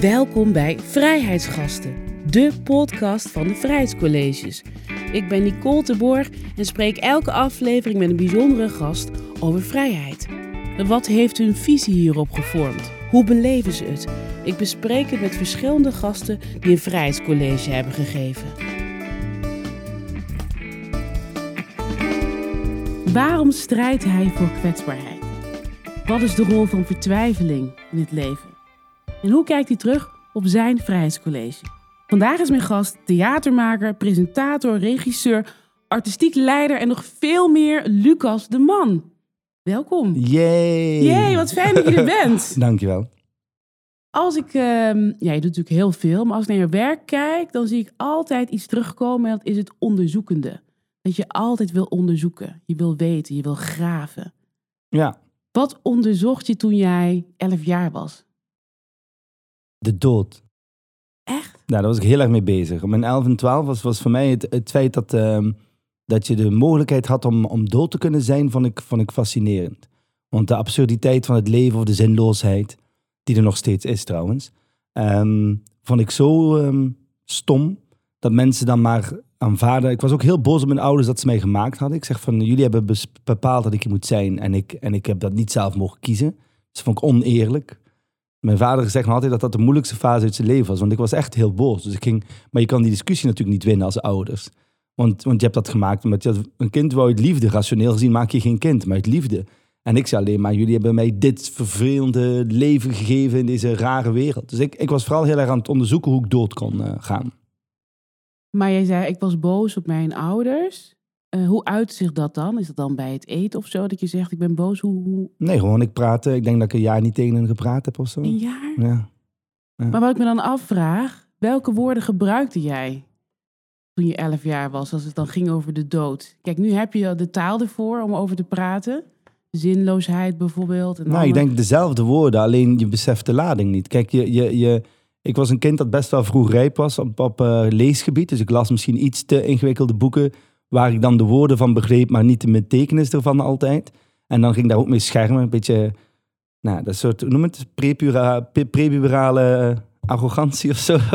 Welkom bij Vrijheidsgasten, de podcast van de Vrijheidscolleges. Ik ben Nicole de Boer en spreek elke aflevering met een bijzondere gast over vrijheid. Wat heeft hun visie hierop gevormd? Hoe beleven ze het? Ik bespreek het met verschillende gasten die een vrijheidscollege hebben gegeven. Waarom strijdt hij voor kwetsbaarheid? Wat is de rol van vertwijfeling in het leven? En hoe kijkt hij terug op zijn vrijheidscollege? Vandaag is mijn gast theatermaker, presentator, regisseur, artistiek leider en nog veel meer Lucas de Man. Welkom. Yay! Jee, wat fijn dat je er bent. Dankjewel. Als ik, ehm, ja, je doet natuurlijk heel veel, maar als ik naar je werk kijk, dan zie ik altijd iets terugkomen en dat is het onderzoekende. Dat je altijd wil onderzoeken, je wil weten, je wil graven. Ja, Wat onderzocht je toen jij 11 jaar was? De dood. Echt? Nou, daar was ik heel erg mee bezig. Op mijn 11 en 12 was, was voor mij het, het feit dat, ehm, dat je de mogelijkheid had om, om dood te kunnen zijn, vond ik, vond ik fascinerend. Want de absurditeit van het leven of de zinloosheid, die er nog steeds is trouwens, ehm, vond ik zo ehm, stom dat mensen dan maar aanvaarden. Ik was ook heel boos op mijn ouders dat ze mij gemaakt hadden. Ik zeg van, jullie hebben bepaald dat ik hier moet zijn en ik, en ik heb dat niet zelf mogen kiezen. Dus dat vond ik oneerlijk. Mijn vader zegt me altijd dat dat de moeilijkste fase uit zijn leven was. Want ik was echt heel boos. Dus ik ging, maar je kan die discussie natuurlijk niet winnen als ouders. Want, want je hebt dat gemaakt omdat je een kind wou uit liefde. Rationeel gezien maak je geen kind, maar uit liefde. En ik zei alleen maar, jullie hebben mij dit vervelende leven gegeven in deze rare wereld. Dus ik, ik was vooral heel erg aan het onderzoeken hoe ik dood kon eh, gaan. Maar jij zei, ik was boos op mijn ouders. Eh, hoe uit zich dat dan? Is dat dan bij het eten of zo? Dat je zegt, ik ben boos. Hoe, hoe... Nee, gewoon ik praatte. Ik denk dat ik een jaar niet tegen hen gepraat heb of zo. Een jaar? Ja. Maar wat ik me dan afvraag, welke woorden gebruikte jij toen je 11 jaar was, als het dan ging over de dood? Kijk, nu heb je de taal ervoor om over te praten. Zinloosheid bijvoorbeeld. En Nou, ik denk dezelfde woorden, alleen je beseft de lading niet. Kijk, je, je, je, ik was een kind dat best wel vroeg rijp was op, op eh, leesgebied. Dus ik las misschien iets te ingewikkelde boeken waar ik dan de woorden van begreep, maar niet de betekenis ervan altijd. En dan ging daar ook mee schermen, een beetje, nou, dat soort, noem het, prepuberale eh, arrogantie of zo.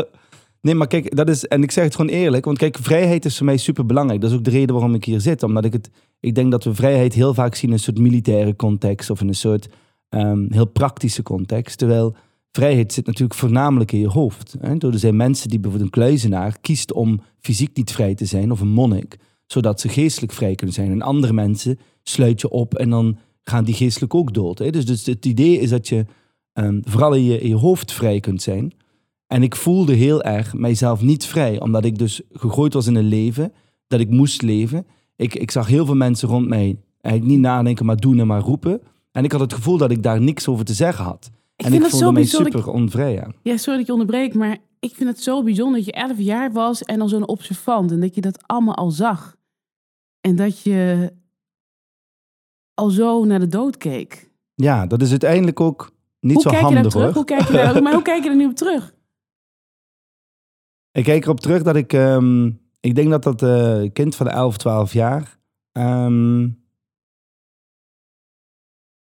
Nee, maar kijk, dat is, en ik zeg het gewoon eerlijk, want kijk, vrijheid is voor mij super belangrijk. Dat is ook de reden waarom ik hier zit, omdat ik het, ik denk dat we vrijheid heel vaak zien in een soort militaire context of in een soort ehm, heel praktische context. Terwijl vrijheid zit natuurlijk voornamelijk in je hoofd. Hè? Er zijn mensen die bijvoorbeeld een kluizenaar kiest om fysiek niet vrij te zijn of een monnik, zodat ze geestelijk vrij kunnen zijn. En andere mensen sluit je op en dan gaan die geestelijk ook dood. Hè? Dus, dus het idee is dat je ehm, vooral in je, in je hoofd vrij kunt zijn. En ik voelde heel erg mijzelf niet vrij, omdat ik dus gegooid was in een leven dat ik moest leven. Ik, ik zag heel veel mensen rond mij eigenlijk niet nadenken, maar doen en maar roepen. En ik had het gevoel dat ik daar niks over te zeggen had. Ik en vind ik dat voelde zo mij super onvrij. Ja. Ja, sorry dat ik je onderbreek, maar ik vind het zo bijzonder dat je 11 jaar was en dan zo'n observant. En dat je dat allemaal al zag. En dat je al zo naar de dood keek. ja, dat is uiteindelijk ook niet hoe zo kijk je daar handig terug? hoor. Hoe kijk je daar, maar hoe kijk je er nu op terug? Ik kijk erop terug dat ik, ehm, ik denk dat dat eh, kind van 11, 12 jaar ehm,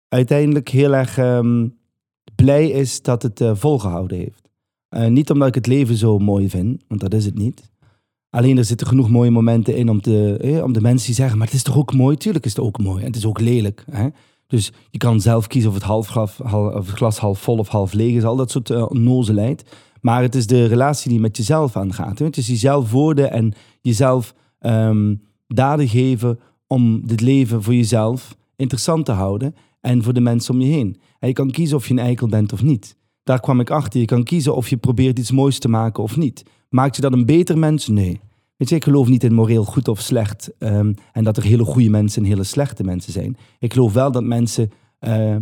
uiteindelijk heel erg ehm, blij is dat het eh, volgehouden heeft. Eh, niet omdat ik het leven zo mooi vind, want dat is het niet. Alleen er zitten genoeg mooie momenten in om, te, om de mensen die zeggen, maar het is toch ook mooi? Tuurlijk is het ook mooi en het is ook lelijk. Hè? Dus je kan zelf kiezen of het, half, glas- hal- of het glas half vol of half leeg is, al dat soort uh. Maar het is de relatie die met jezelf aangaat. Hè? Het is jezelf woorden en jezelf ehm, daden geven om dit leven voor jezelf interessant te houden en voor de mensen om je heen. En je kan kiezen of je een eikel bent of niet. Daar kwam ik achter. Je kan kiezen of je probeert iets moois te maken of niet. Maakt je dat een beter mens? Nee. Weet je, ik geloof niet in moreel goed of slecht. ehm, en dat er hele goede mensen en hele slechte mensen zijn. Ik geloof wel dat mensen. eh,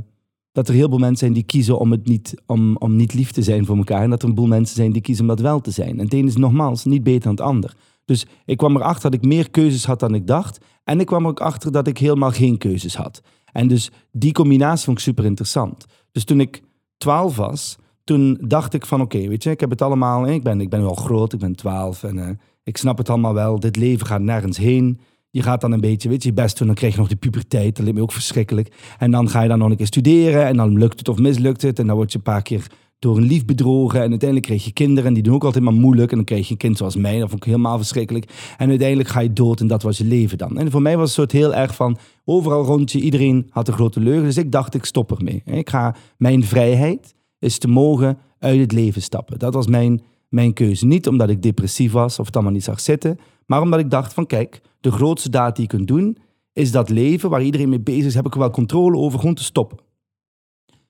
dat er heel veel mensen zijn die kiezen om, het niet, om, om niet lief te zijn voor elkaar. En dat er een boel mensen zijn die kiezen om dat wel te zijn. En het een is nogmaals niet beter dan het ander. Dus ik kwam erachter dat ik meer keuzes had dan ik dacht. En ik kwam ook achter dat ik helemaal geen keuzes had. En dus die combinatie vond ik super interessant. Dus toen ik 12 was, toen dacht ik van oké, weet je, ik heb het allemaal. Ik ben, ik ben wel groot, ik ben 12 en eh, ik snap het allemaal wel. Dit leven gaat nergens heen. Je gaat dan een beetje, weet je, je best doen. Dan krijg je nog de puberteit. Dat lijkt me ook verschrikkelijk. En dan ga je dan nog een keer studeren. En dan lukt het of mislukt het. En dan word je een paar keer door een lief bedrogen. En uiteindelijk kreeg je kinderen en die doen ook altijd maar moeilijk. En dan kreeg je een kind zoals mij. Dat vond ik helemaal verschrikkelijk. En uiteindelijk ga je dood en dat was je leven dan. En voor mij was het soort heel erg van overal rond je, iedereen had een grote leugen. Dus ik dacht, ik stop ermee. Ik ga, mijn vrijheid is te mogen uit het leven stappen. Dat was mijn, mijn keuze. Niet omdat ik depressief was of het allemaal niet zag zitten. Maar omdat ik dacht van kijk, de grootste daad die je kunt doen is dat leven waar iedereen mee bezig is, heb ik wel controle over, gewoon te stoppen.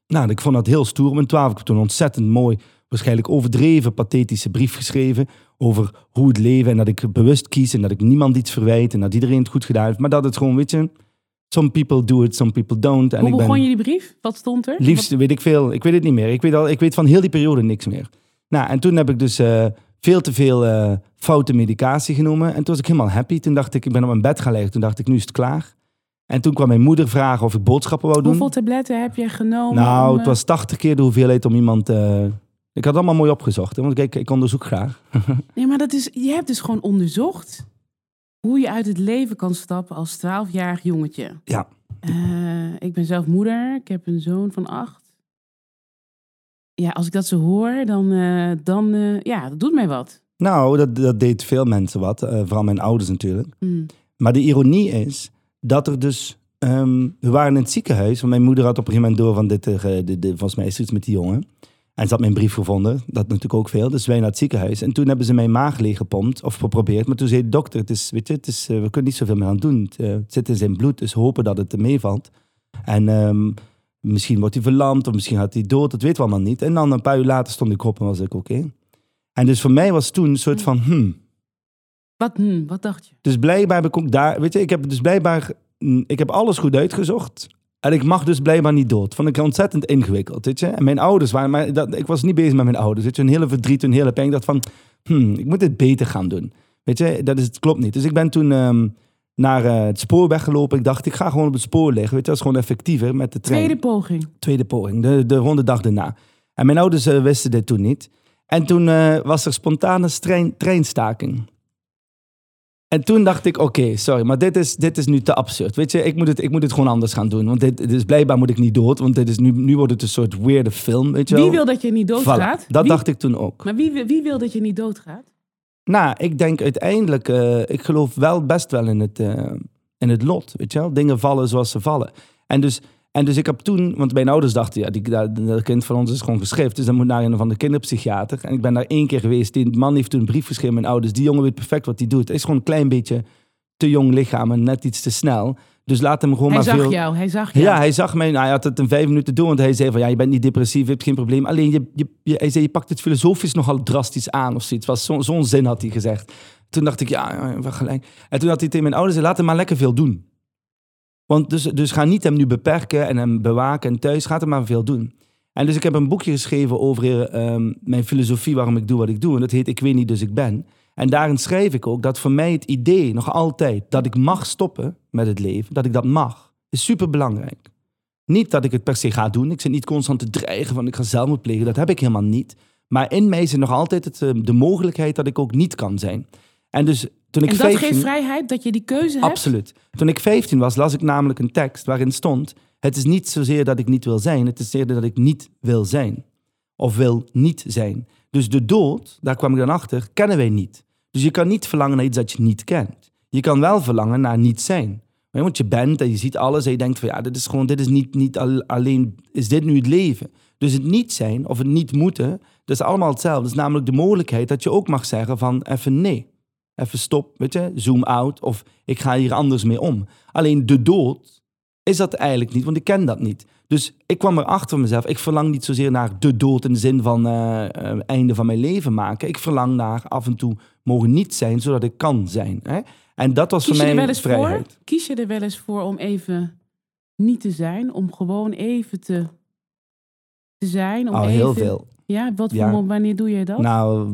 Nou, ik vond dat heel stoer. Mijn twaalf, ik heb toen ontzettend mooi, waarschijnlijk overdreven, pathetische brief geschreven over hoe het leven en dat ik bewust kies en dat ik niemand iets verwijt en dat iedereen het goed gedaan heeft. Maar dat het gewoon, weet je, some people do it, some people don't. En Hoe ik begon ben, je die brief? Wat stond er? Liefst weet ik veel. Ik weet het niet meer. Ik weet, al, ik weet van heel die periode niks meer. Nou, en toen heb ik dus eh, veel te veel eh, foute medicatie genomen. En toen was ik helemaal happy. Toen dacht ik, ik ben op mijn bed gaan liggen. Toen dacht ik, nu is het klaar. En toen kwam mijn moeder vragen of ik boodschappen wou doen. Hoeveel tabletten heb jij genomen? Nou, het eh, was 80 keer de hoeveelheid om iemand... ik had allemaal mooi opgezocht, hè, want ik, ik onderzoek graag. Nee, maar dat is, je hebt dus gewoon onderzocht hoe je uit het leven kan stappen als 12-jarig jongetje. Ja. Eh, ik ben zelf moeder. Ik heb een zoon van acht. Ja, als ik dat zo hoor, dan, eh, dan eh, ja, dat doet mij wat. Nou, dat, dat deed veel mensen wat. vooral mijn ouders natuurlijk. Mm. Maar de ironie is dat er dus... ehm, we waren in het ziekenhuis. Want mijn moeder had op een gegeven moment door van dit... de, de, volgens mij is er iets met die jongen. En ze had mijn brief gevonden. Dat natuurlijk ook veel. Dus wij naar het ziekenhuis. En toen hebben ze mijn maag leeggepompt. Of geprobeerd. Maar toen zei de dokter... Het is, weet je, het is, eh, we kunnen niet zoveel meer aan doen. Het, eh, het zit in zijn bloed. Dus hopen dat het er meevalt. En ehm, misschien wordt hij verlamd. Of misschien gaat hij dood. Dat weten we allemaal niet. En dan een paar uur later stond ik op en was ik oké. En dus voor mij was toen een soort van... Hmm, Wat, hm, wat dacht je? dus blijkbaar heb ik ook daar, weet je, ik heb dus blijkbaar, mm, ik heb alles goed uitgezocht. En ik mag dus blijkbaar niet dood. Vond ik ontzettend ingewikkeld, weet je. En mijn ouders waren, maar dat, ik was niet bezig met mijn ouders. Weet je, een hele verdriet, een hele pijn. Ik dacht van, hmm, ik moet dit beter gaan doen. Weet je, dat is, het klopt niet. Dus ik ben toen ehm, naar eh, het spoor weggelopen. Ik dacht, ik ga gewoon op het spoor liggen. Weet je, dat is gewoon effectiever met de trein. Tweede poging. Tweede poging, de, de ronde dag daarna. En mijn ouders eh, wisten dit toen niet. En toen eh, was er spontane trein, treinstaking. En toen dacht ik, oké, sorry, maar dit is, dit is nu te absurd. Weet je, ik moet, het, ik moet het gewoon anders gaan doen. Want dit, dit is blijkbaar moet ik niet dood. Want dit is nu, nu wordt het een soort weirde film, weet je wel. Wie wil dat je niet doodgaat? Voilà, dat Wie- dacht ik toen ook. Maar wie, wie wil dat je niet doodgaat? Nou, ik denk uiteindelijk, eh, ik geloof wel best wel in het, eh, in het lot, weet je wel. Dingen vallen zoals ze vallen. En dus, en dus ik heb toen, want mijn ouders dachten, ja, die, dat, dat kind van ons is gewoon geschrift. Dus dat moet naar een van de kinderpsychiater. En ik ben daar één keer geweest. Die man heeft toen een brief geschreven aan mijn ouders. Die jongen weet perfect wat hij doet. Hij is gewoon een klein beetje te jong lichaam en net iets te snel. Dus laat hem gewoon Hij maar zag veel... jou, hij zag jou. Ja, hij zag mij. Nou, hij had het in vijf minuten door. Want hij zei van ja, je bent niet depressief, je hebt geen probleem. Alleen je, je, je- hij zei, je pakt het filosofisch nogal drastisch aan of zoiets. Was zo- Zo'n zin had hij gezegd. Toen dacht ik, ja, gelijk. En toen had hij tegen mijn ouders laat hem maar lekker veel doen. Want dus, dus ga niet hem nu beperken en hem bewaken en thuis. Ga hem maar veel doen. En dus ik heb een boekje geschreven over ehm, mijn filosofie, waarom ik doe wat ik doe. En dat heet Ik weet niet, dus ik ben. En daarin schrijf ik ook dat voor mij het idee nog altijd dat ik mag stoppen met het leven, dat ik dat mag, is super belangrijk. Niet dat ik het per se ga doen. Ik zit niet constant te dreigen van ik ga zelfmoord plegen. Dat heb ik helemaal niet. Maar in mij zit nog altijd het, eh, de mogelijkheid dat ik ook niet kan zijn. En dus toen ik En dat 15 geeft vrijheid, dat je die keuze hebt? Absoluut. Toen ik 15 was, las ik namelijk een tekst waarin stond: Het is niet zozeer dat ik niet wil zijn, het is eerder dat ik niet wil zijn. Of wil niet zijn. Dus de dood, daar kwam ik dan achter, kennen wij niet. Dus je kan niet verlangen naar iets dat je niet kent. Je kan wel verlangen naar niet zijn. Want je bent en je ziet alles en je denkt van ja, dit is gewoon, dit is niet, niet al- alleen, is dit nu het leven? Dus het niet zijn of het niet moeten, dat is allemaal hetzelfde. Dat is namelijk de mogelijkheid dat je ook mag zeggen van even nee. Even stop, weet je, zoom out of ik ga hier anders mee om. Alleen de dood is dat eigenlijk niet, want ik ken dat niet. Dus ik kwam erachter mezelf, ik verlang niet zozeer naar de dood in de zin van eh, eh, einde van mijn leven maken. Ik verlang naar af en toe mogen niet zijn, zodat ik kan zijn. Hè? En dat was Kies voor mij wel eens vrijheid. voor? Kies je er wel eens voor om even niet te zijn? Om gewoon even te, te zijn? Om Al even, heel veel. Ja, wat voor Ja. wanneer doe je dat? Nou,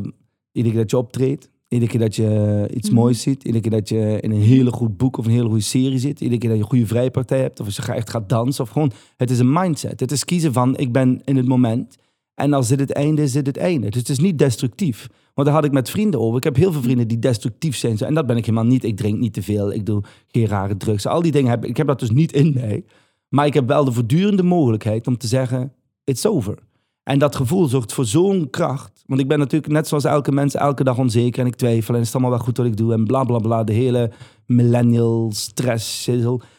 iedere keer dat je optreedt, iedere keer dat je iets Mhm. moois ziet, iedere keer dat je in een hele goed boek of een hele goede serie zit, iedere keer dat je een goede vrijpartij hebt, of als je echt gaat dansen, of gewoon, het is een mindset. Het is kiezen van, ik ben in het moment, en als dit het einde is, dit het einde. Dus het is niet destructief. Want daar had ik met vrienden over. Ik heb heel veel vrienden die destructief zijn. En dat ben ik helemaal niet. Ik drink niet te veel, ik doe geen rare drugs. Al die dingen heb ik, ik heb dat dus niet in mij. Maar ik heb wel de voortdurende mogelijkheid om te zeggen, it's over. En dat gevoel zorgt voor zo'n kracht. Want ik ben natuurlijk net zoals elke mens elke dag onzeker en ik twijfel en is allemaal wel goed wat ik doe en bla bla bla. De hele millennial stress.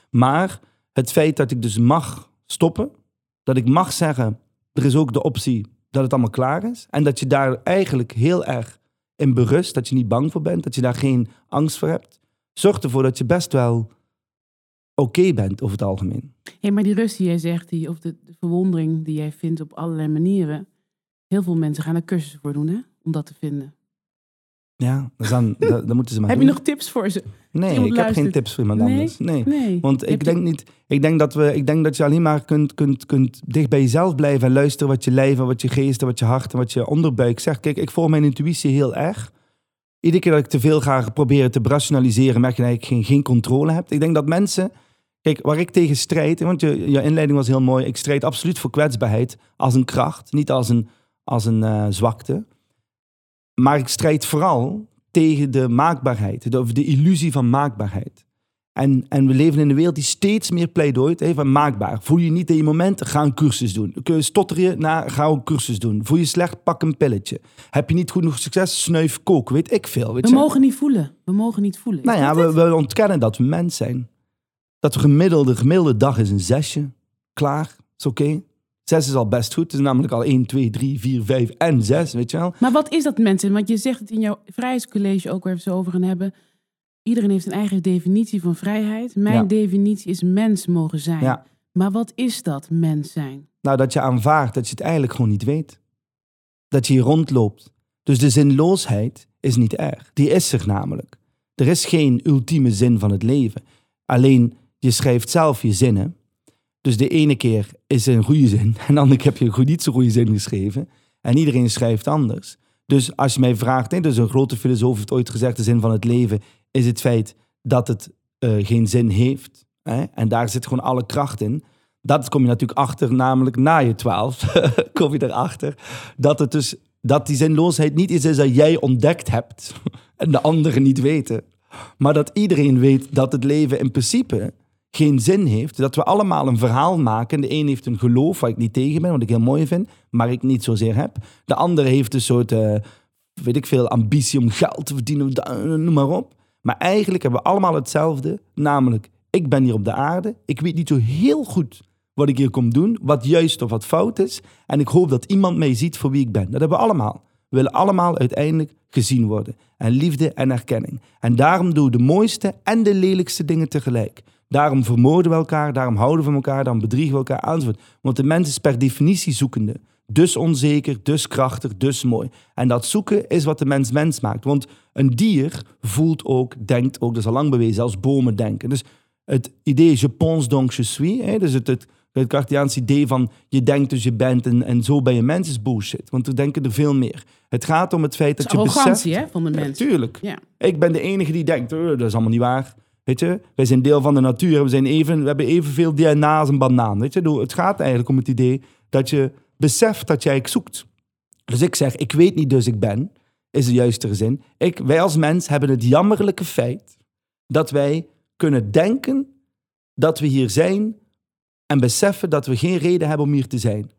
Maar het feit dat ik dus mag stoppen, dat ik mag zeggen, er is ook de optie dat het allemaal klaar is. En dat je daar eigenlijk heel erg in berust, dat je niet bang voor bent, dat je daar geen angst voor hebt. Zorgt ervoor dat je best wel oké bent over het algemeen. Hey, maar die rust die jij zegt, die, of de, de verwondering die jij vindt op allerlei manieren. Heel veel mensen gaan er cursussen voor doen, hè? Om dat te vinden. Ja, dan, dan, dan moeten ze maar Heb je nog tips voor ze? Nee, ik heb geen tips voor iemand Nee? anders. Nee. Nee. Want Heb ik je- denk niet, ik denk dat we, ik denk dat je alleen maar kunt, kunt, kunt dicht bij jezelf blijven en luisteren wat je lijf en wat je geest en wat je hart en wat je onderbuik zegt. Kijk, ik volg mijn intuïtie heel erg. Iedere keer dat ik te veel ga proberen te rationaliseren, merk je dat ik geen, geen controle heb. Ik denk dat mensen, kijk, waar ik tegen strijd, want je, je inleiding was heel mooi, ik strijd absoluut voor kwetsbaarheid als een kracht, niet als een, als een eh, zwakte. Maar ik strijd vooral tegen de maakbaarheid, de, de illusie van maakbaarheid. En, en we leven in een wereld die steeds meer pleidooit heeft van maakbaar. Voel je niet in je moment, ga een cursus doen. Stotter je, nou, ga een cursus doen. Voel je slecht, pak een pilletje. Heb je niet genoeg succes, snuif kook. Weet ik veel. Weet We je? mogen niet voelen. We mogen niet voelen. Nou ja, we, we ontkennen dat we mens zijn. Dat we gemiddelde, gemiddelde dag is een zesje. Klaar, is oké. Zes is al best goed. Het is namelijk al 1, 2, 3, 4, 5 en 6, weet je wel. Maar wat is dat mensen? Want je zegt het in jouw vrijheidscollege ook waar we het zo over gaan hebben. Iedereen heeft een eigen definitie van vrijheid. Mijn Ja. definitie is mens mogen zijn. Ja. Maar wat is dat, mens zijn? Nou, dat je aanvaardt dat je het eigenlijk gewoon niet weet. Dat je hier rondloopt. Dus de zinloosheid is niet erg. Die is er namelijk. Er is geen ultieme zin van het leven. Alleen je schrijft zelf je zinnen. Dus de ene keer is een goede zin en de andere keer heb je een niet zo goede zin geschreven. En iedereen schrijft anders. Dus als je mij vraagt, hè, dus een grote filosoof heeft ooit gezegd, de zin van het leven is het feit dat het eh, geen zin heeft. Hè? En daar zit gewoon alle kracht in. Dat kom je natuurlijk achter, namelijk na je twaalf, kom je erachter. Dat, het dus, dat die zinloosheid niet iets is dat jij ontdekt hebt en de anderen niet weten. Maar dat iedereen weet dat het leven in principe geen zin heeft. Dat we allemaal een verhaal maken. De een heeft een geloof waar ik niet tegen ben, wat ik heel mooi vind, maar ik niet zozeer heb. De andere heeft een soort, eh, weet ik veel, ambitie om geld te verdienen, da- noem maar op. Maar eigenlijk hebben we allemaal hetzelfde, namelijk ik ben hier op de aarde. Ik weet niet zo heel goed wat ik hier kom doen, wat juist of wat fout is. En ik hoop dat iemand mij ziet voor wie ik ben. Dat hebben we allemaal. We willen allemaal uiteindelijk gezien worden. En liefde en erkenning. En daarom doen we de mooiste en de lelijkste dingen tegelijk. Daarom vermoorden we elkaar, daarom houden we van elkaar, daarom bedriegen we elkaar enzovoort. Want de mens is per definitie zoekende. Dus onzeker, dus krachtig, dus mooi. En dat zoeken is wat de mens mens maakt. Want een dier voelt ook, denkt ook, dat is al lang bewezen, als bomen denken. Dus het idee je pense donc je suis, hè, dus het, het, het Cartiaanse idee van je denkt dus je bent en, en zo ben je mens is bullshit. Want we denken er veel meer. Het gaat om het feit dat je beseft... hè, van de Ja, mens. tuurlijk. Ja. Ik ben de enige die denkt, "Eh, dat is allemaal niet waar. Weet je, wij zijn deel van de natuur. We, zijn even, we hebben evenveel DNA als een banaan. Weet je, het gaat eigenlijk om het idee dat je beseft dat jij zoekt. Dus ik zeg, ik weet niet, dus ik ben, is de juiste zin. Ik, wij als mens hebben het jammerlijke feit dat wij kunnen denken dat we hier zijn en beseffen dat we geen reden hebben om hier te zijn.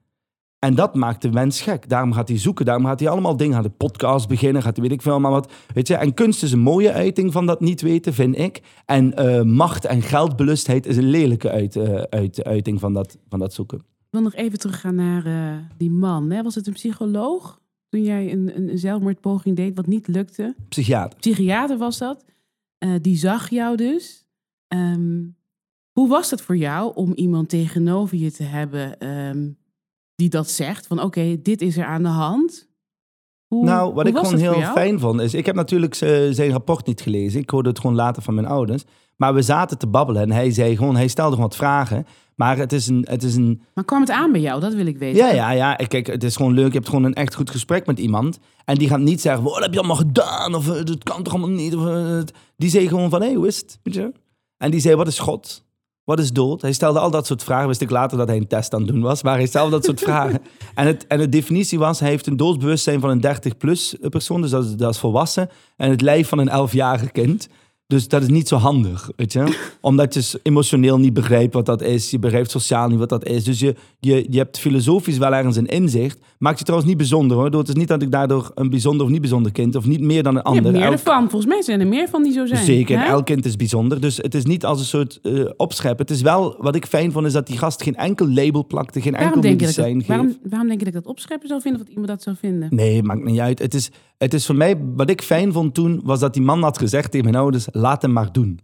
En dat maakt de mens gek. Daarom gaat hij zoeken. Daarom gaat hij allemaal dingen. Gaat de podcast beginnen. Gaat hij weet ik veel maar wat. Weet je? En kunst is een mooie uiting van dat niet weten, vind ik. En eh, macht en geldbelustheid is een lelijke uit, eh, uit, uiting van dat, van dat zoeken. Ik wil nog even teruggaan naar eh, die man. Hè? Was het een psycholoog toen jij een, een, een zelfmoordpoging deed wat niet lukte? Psychiater. Psychiater was dat. Die zag jou dus. Ehm, hoe was dat voor jou om iemand tegenover je te hebben ehm, die dat zegt? Van oké, dit is er aan de hand. Hoe, Nou, wat ik gewoon heel fijn vond, is... Ik heb natuurlijk z- zijn rapport niet gelezen. Ik hoorde het gewoon later van mijn ouders. Maar we zaten te babbelen en hij zei gewoon... Hij stelde gewoon wat vragen. Maar het is een... Het is een Maar kwam het aan bij jou? Dat wil ik weten. Ja, ja, ja. Kijk, het is gewoon leuk. Je hebt gewoon een echt goed gesprek met iemand. En die gaat niet zeggen, wat heb je allemaal gedaan? Of eh, dat kan toch allemaal niet? Of, eh, het- die zei gewoon van, hé, hoe is het? Weet je? En die zei, wat is God? Wat is dood? Hij stelde al dat soort vragen. Wist ik later dat hij een test aan het doen was. Maar hij stelde dat soort vragen. En, het, en de definitie was, hij heeft een doodsbewustzijn van een 30-plus persoon. Dus dat is, dat is volwassen. En het lijf van een 11-jarig kind. Dus dat is niet zo handig, weet je. Omdat je emotioneel niet begrijpt wat dat is. Je begrijpt sociaal niet wat dat is. Dus je, je, je hebt filosofisch wel ergens een inzicht. Maakt je trouwens niet bijzonder hoor. Het is niet dat ik daardoor een bijzonder of niet bijzonder kind... of niet meer dan een Je ander. hebt meer Elk- ervan. Volgens mij zijn er meer van die zo zijn. Zeker, en hè? elk kind is bijzonder. Dus het is niet als een soort eh opschep. Het is wel, wat ik fijn vond, is dat die gast geen enkel label plakte. Geen Waarom enkel je medicijn dat, geeft. waarom, waarom denk je dat ik dat opscheppen zou vinden of dat iemand dat zou vinden? Nee, maakt niet uit. Het is, het is voor mij, wat ik fijn vond toen, was dat die man had gezegd tegen mijn ouders, laat hem maar doen.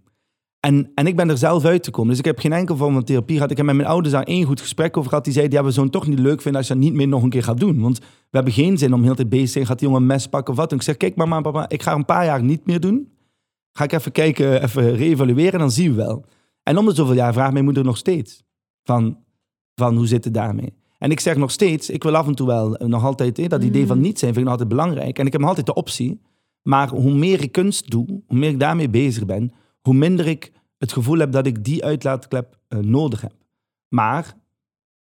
En, en ik ben er zelf uit te komen. Dus ik heb geen enkel vorm van therapie gehad. Ik heb met mijn ouders daar één goed gesprek over gehad. Die zeiden, ja, we zouden het toch niet leuk vinden als je dat niet meer nog een keer gaat doen. Want we hebben geen zin om heel de tijd bezig te zijn. Gaat die jongen een mes pakken of wat? En ik zeg, kijk mama, papa, ik ga een paar jaar niet meer doen. Ga ik even kijken, even reevalueren, dan zien we wel. En om de zoveel jaar vraagt mijn moeder nog steeds van, van hoe zit het daarmee? En ik zeg nog steeds, ik wil af en toe wel nog altijd, dat idee van niet zijn vind ik nog altijd belangrijk. En ik heb nog altijd de optie. Maar hoe meer ik kunst doe, hoe meer ik daarmee bezig ben, hoe minder ik het gevoel heb dat ik die uitlaatklep eh, nodig heb. Maar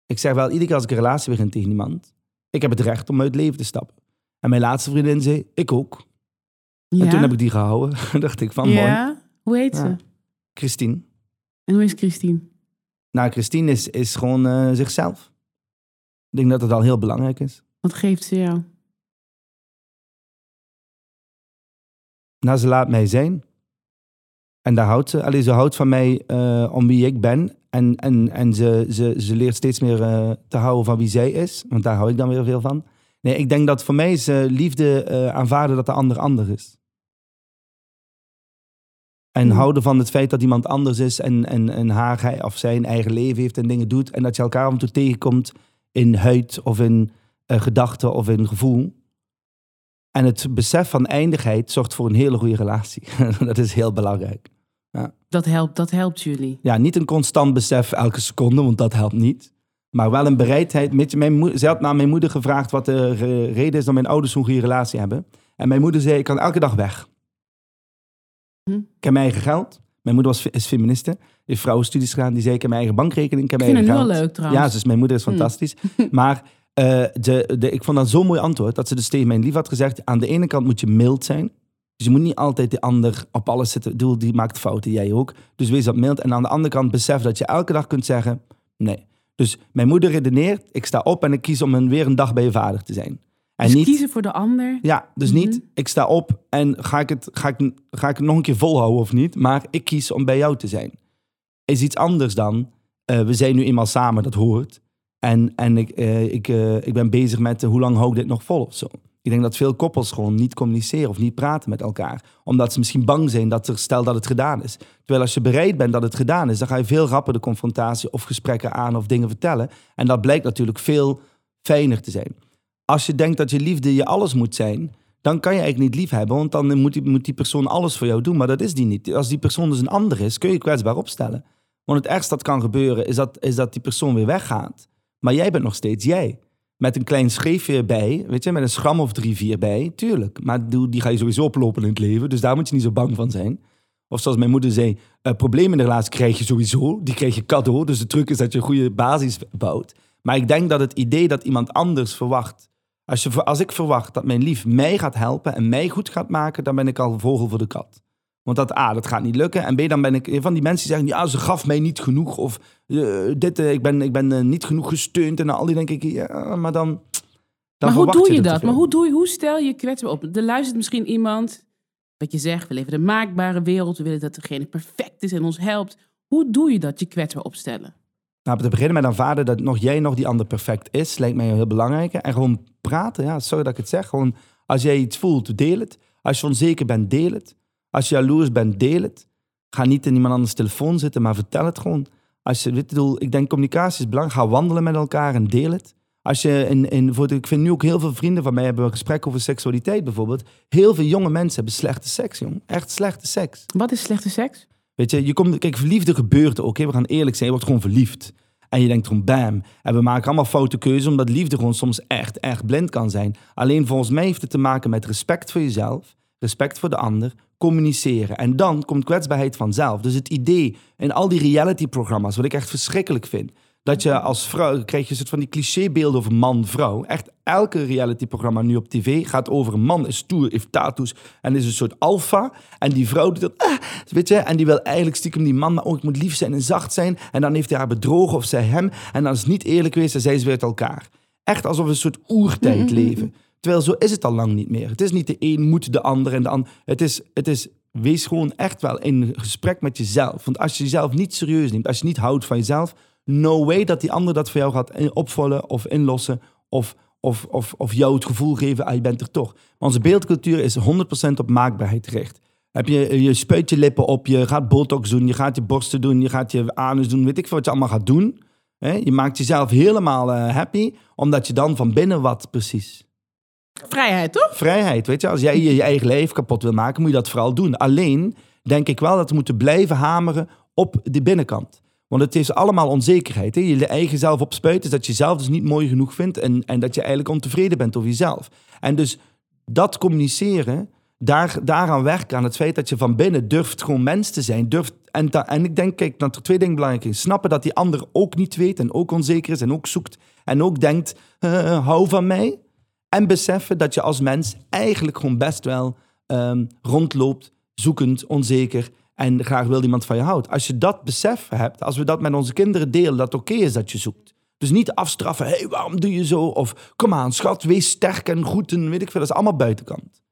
ik zeg wel iedere keer als ik een relatie begin tegen iemand, ik heb het recht om uit het leven te stappen. En mijn laatste vriendin zei, ik ook. Ja? En toen heb ik die gehouden. dacht ik van, mooi. ja? Hoe heet ze? Ja. Christine. En hoe is Christine? Nou, Christine is, is gewoon eh, zichzelf. Ik denk dat het al heel belangrijk is. Wat geeft ze jou? Nou, ze laat mij zijn. En daar houdt ze. Allee, ze houdt van mij eh, om wie ik ben. En, en, en ze, ze, ze leert steeds meer eh, te houden van wie zij is. Want daar hou ik dan weer veel van. Nee, ik denk dat voor mij is eh, liefde aanvaarden dat de ander ander is. En Hmm. houden van het feit dat iemand anders is en, en, en haar hij- of zijn eigen leven heeft en dingen doet. En dat je elkaar en toe tegenkomt in huid of in gedachten of in gevoel. En het besef van eindigheid zorgt voor een hele goede relatie. dat is heel belangrijk. Dat helpt, dat helpt jullie. Ja, niet een constant besef elke seconde, want dat helpt niet. Maar wel een bereidheid. Mijn ze had naar mijn moeder gevraagd wat de re- reden is dat mijn ouders zo'n goede relatie hebben. En mijn moeder zei, ik kan elke dag weg. Hm. Ik heb mijn eigen geld. Mijn moeder was, is feministe. Die heeft vrouwenstudies gedaan. Die zei, ik heb mijn eigen bankrekening. Ik heb mijn eigen geld. leuk trouwens. Ja, dus mijn moeder is Hm. fantastisch. maar eh, de, de, ik vond dat zo'n mooi antwoord. Dat ze dus tegen mijn lief had gezegd. Aan de ene kant moet je mild zijn. Dus je moet niet altijd de ander op alles zitten. Ik bedoel, die maakt fouten, jij ook. Dus wees dat mild. En aan de andere kant besef dat je elke dag kunt zeggen... Nee. Dus mijn moeder redeneert. Ik sta op en ik kies om een, weer een dag bij je vader te zijn. En dus niet... kiezen voor de ander. Ja, dus Mhm. niet, ik sta op en ga ik, het, ga, ik, ga ik het nog een keer volhouden of niet. Maar ik kies om bij jou te zijn. Is iets anders dan, eh, we zijn nu eenmaal samen, dat hoort. En, en ik, eh, ik, eh, ik ben bezig met eh, hoe lang hou ik dit nog vol of zo. Ik denk dat veel koppels gewoon niet communiceren of niet praten met elkaar. Omdat ze misschien bang zijn dat er, stel dat het gedaan is. Terwijl als je bereid bent dat het gedaan is, dan ga je veel rapper de confrontatie of gesprekken aan of dingen vertellen. En dat blijkt natuurlijk veel fijner te zijn. Als je denkt dat je liefde je alles moet zijn, dan kan je eigenlijk niet lief hebben, want dan moet die, moet die persoon alles voor jou doen. Maar dat is die niet. Als die persoon dus een ander is, kun je je kwetsbaar opstellen. Want het ergste dat kan gebeuren, is dat, is dat die persoon weer weggaat. Maar jij bent nog steeds jij. Met een klein schreefje bij, weet je, met een schram of drie, vier bij, tuurlijk. Maar die ga je sowieso oplopen in het leven, dus daar moet je niet zo bang van zijn. Of zoals mijn moeder zei, eh, problemen in de relatie krijg je sowieso. Die krijg je cadeau, dus de truc is dat je een goede basis bouwt. Maar ik denk dat het idee dat iemand anders verwacht... Als, je, als ik verwacht dat mijn lief mij gaat helpen en mij goed gaat maken... dan ben ik al vogel voor de kat. Want dat, A, dat gaat niet lukken. En B, dan ben ik van die mensen die zeggen... ja, ze gaf mij niet genoeg. Of eh, dit, eh, ik ben, ik ben eh, niet genoeg gesteund. En al die denk ik, ja, maar dan... dan maar hoe doe je dat? Maar hoe, doe je, hoe stel je kwetsbaar op? Er luistert misschien iemand, wat je zegt, we leven een maakbare wereld. We willen dat degene perfect is en ons helpt. Hoe doe je dat, je kwetsbaar opstellen? Nou, te beginnen met aanvaarden dat nog jij nog die ander perfect is, lijkt mij heel belangrijk. En gewoon praten, ja, sorry dat ik het zeg. Gewoon, als jij iets voelt, deel het. Als je onzeker bent, deel het. Als je jaloers bent, deel het. Ga niet in iemand anders telefoon zitten, maar vertel het gewoon. Als je, weet, je, ik denk communicatie is belangrijk. Ga wandelen met elkaar en deel het. Als je in, in, voor, ik vind nu ook heel veel vrienden van mij hebben een gesprek over seksualiteit bijvoorbeeld. Heel veel jonge mensen hebben slechte seks, jong. Echt slechte seks. Wat is slechte seks? Weet je, je komt, kijk, verliefde gebeurt ook. hè. We gaan eerlijk zijn, je wordt gewoon verliefd. En je denkt gewoon bam. En we maken allemaal foute keuzes, omdat liefde gewoon soms echt, echt blind kan zijn. Alleen volgens mij heeft het te maken met respect voor jezelf, respect voor de ander, communiceren. En dan komt kwetsbaarheid vanzelf. Dus het idee in al die reality-programma's, wat ik echt verschrikkelijk vind, Dat je als vrouw, krijg je een soort van die clichébeelden over man-vrouw. Echt elke realityprogramma nu op tv gaat over een man is stoer, heeft tattoos en is een soort alfa. En die vrouw doet dat, ah, weet je, en die wil eigenlijk stiekem die man, maar ook oh, ik moet lief zijn en zacht zijn. En dan heeft hij haar bedrogen of zij hem. En dan is het niet eerlijk geweest en weer uit elkaar. Echt alsof we een soort oertijd Mm-hmm. leven. Terwijl zo is het al lang niet meer. Het is niet de een moet de ander en de ander. Het is, het is, wees gewoon echt wel in gesprek met jezelf. Want als je jezelf niet serieus neemt, als je niet houdt van jezelf, no way dat die ander dat voor jou gaat opvullen of inlossen of, of, of, of jou het gevoel geven, ah, je bent er toch. Maar onze beeldcultuur is 100% op maakbaarheid gericht. Heb je, je spuit je lippen op, je gaat botox doen, je gaat je borsten doen, je gaat je anus doen, weet ik veel wat je allemaal gaat doen. Je maakt jezelf helemaal eh, happy, omdat je dan van binnen wat precies Vrijheid, toch? vrijheid. Weet je, als jij je, eigen leven kapot wil maken, moet je dat vooral doen. Alleen denk ik wel dat we moeten blijven hameren op de binnenkant. Want het is allemaal onzekerheid. Hè? Je eigen zelf opspuiten is dat je jezelf dus niet mooi genoeg vindt en, en dat je eigenlijk ontevreden bent over jezelf. En dus dat communiceren, daar, daaraan werken, aan het feit dat je van binnen durft gewoon mens te zijn. Durft, en, en ik denk, kijk, dat er twee dingen belangrijk zijn. Snappen dat die ander ook niet weet en ook onzeker is en ook zoekt en ook denkt, hou van mij. En beseffen dat je als mens eigenlijk gewoon best wel ehm, rondloopt, zoekend, onzeker en graag wil iemand van je houdt. Als je dat besef hebt, als we dat met onze kinderen delen, dat het oké is dat je zoekt. Dus niet afstraffen, hey, waarom doe je zo? Of kom aan, schat, wees sterk en goed en weet ik veel. Dat is allemaal buitenkant.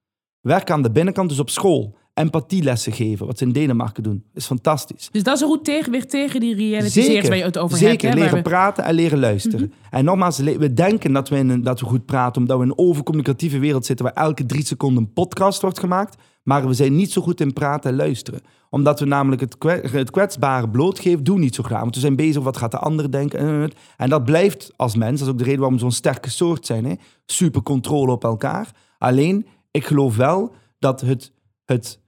Werk aan de binnenkant, dus op school. Empathielessen geven, wat ze in Denemarken doen. is fantastisch. Dus dat is een goed tegenwicht tegen die reality series waar je het over zeker. hebt. leren we- Mhm. praten en leren luisteren. En nogmaals, we denken dat we, in dat we goed praten... omdat we in een overcommunicatieve wereld zitten... waar elke drie seconden een podcast wordt gemaakt. Maar we zijn niet zo goed in praten en luisteren. Omdat we namelijk het, het kwetsbare blootgeven... doen niet zo graag. Want we zijn bezig wat gaat de ander denken. En dat blijft als mens. Dat is ook de reden waarom we zo'n sterke soort zijn. Hè? Super controle op elkaar. Alleen, ik geloof wel dat het... het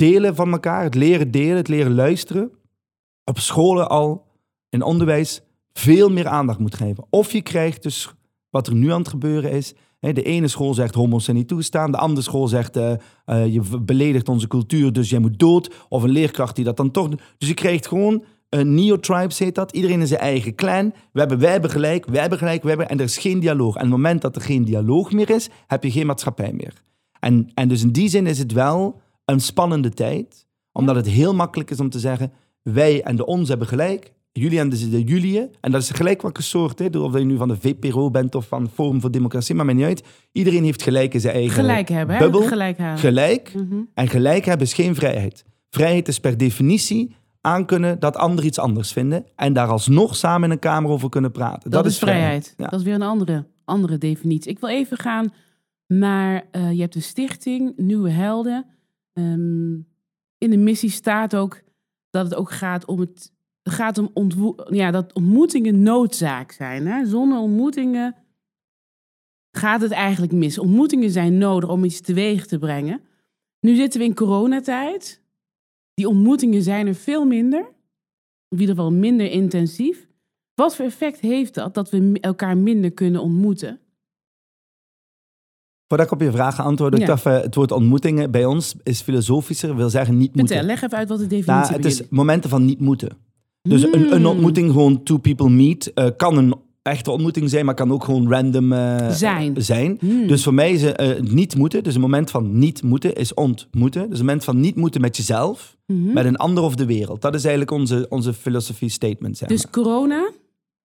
delen van elkaar, het leren delen, het leren luisteren, op scholen al in onderwijs veel meer aandacht moet geven. Of je krijgt dus wat er nu aan het gebeuren is. De ene school zegt homo's zijn niet toegestaan. De andere school zegt eh, eh, je beledigt onze cultuur, dus jij moet dood. Of een leerkracht die dat dan toch. Dus je krijgt gewoon een neo-tribes heet dat. Iedereen in zijn eigen clan. We hebben, wij hebben gelijk, wij hebben gelijk, wij hebben... En er is geen dialoog. En op het moment dat er geen dialoog meer is, heb je geen maatschappij meer. En, en dus in die zin is het wel een spannende tijd. Omdat het heel makkelijk is om te zeggen... wij en de ons hebben gelijk. Jullie en de, de jullie. En dat is gelijk welke soort. Hè? Of je nu van de VPRO bent of van Forum voor Democratie. Maar mij niet uit. Iedereen heeft gelijk in zijn eigen Gelijk hebben, hè? bubbel. Gelijk hebben. Gelijk. Mhm. En gelijk hebben is geen vrijheid. Vrijheid is per definitie aankunnen dat anderen iets anders vinden. En daar alsnog samen in een kamer over kunnen praten. Dat, is vrijheid. Ja. Dat is weer een andere, andere definitie. Ik wil even gaan naar, eh, je hebt een stichting, Nieuwe Helden. Ehm, in de missie staat ook dat het ook gaat om het gaat om ja, dat ontmoetingen noodzaak zijn. Hè? Zonder ontmoetingen gaat het eigenlijk mis. Ontmoetingen zijn nodig om iets teweeg te brengen. Nu zitten we in coronatijd. Die ontmoetingen zijn er veel minder. In ieder geval minder intensief. Wat voor effect heeft dat dat we elkaar minder kunnen ontmoeten? Voordat ik op je vraag antwoord, ik Ja. dacht, eh, het woord ontmoetingen bij ons is filosofischer, wil zeggen niet moeten. Vertel, leg even uit wat de definitie Nou, bij het is momenten van niet moeten. Dus een, een Hmm. ontmoeting, gewoon two people meet, eh, kan een echte ontmoeting zijn, maar kan ook gewoon random eh, Zijn. zijn. Hmm. Dus voor mij is eh, niet moeten, dus een moment van niet moeten, is ontmoeten. Dus een moment van niet moeten met jezelf, Mhm. met een ander of de wereld. Dat is eigenlijk onze, onze filosofie statement. Zeg Dus corona,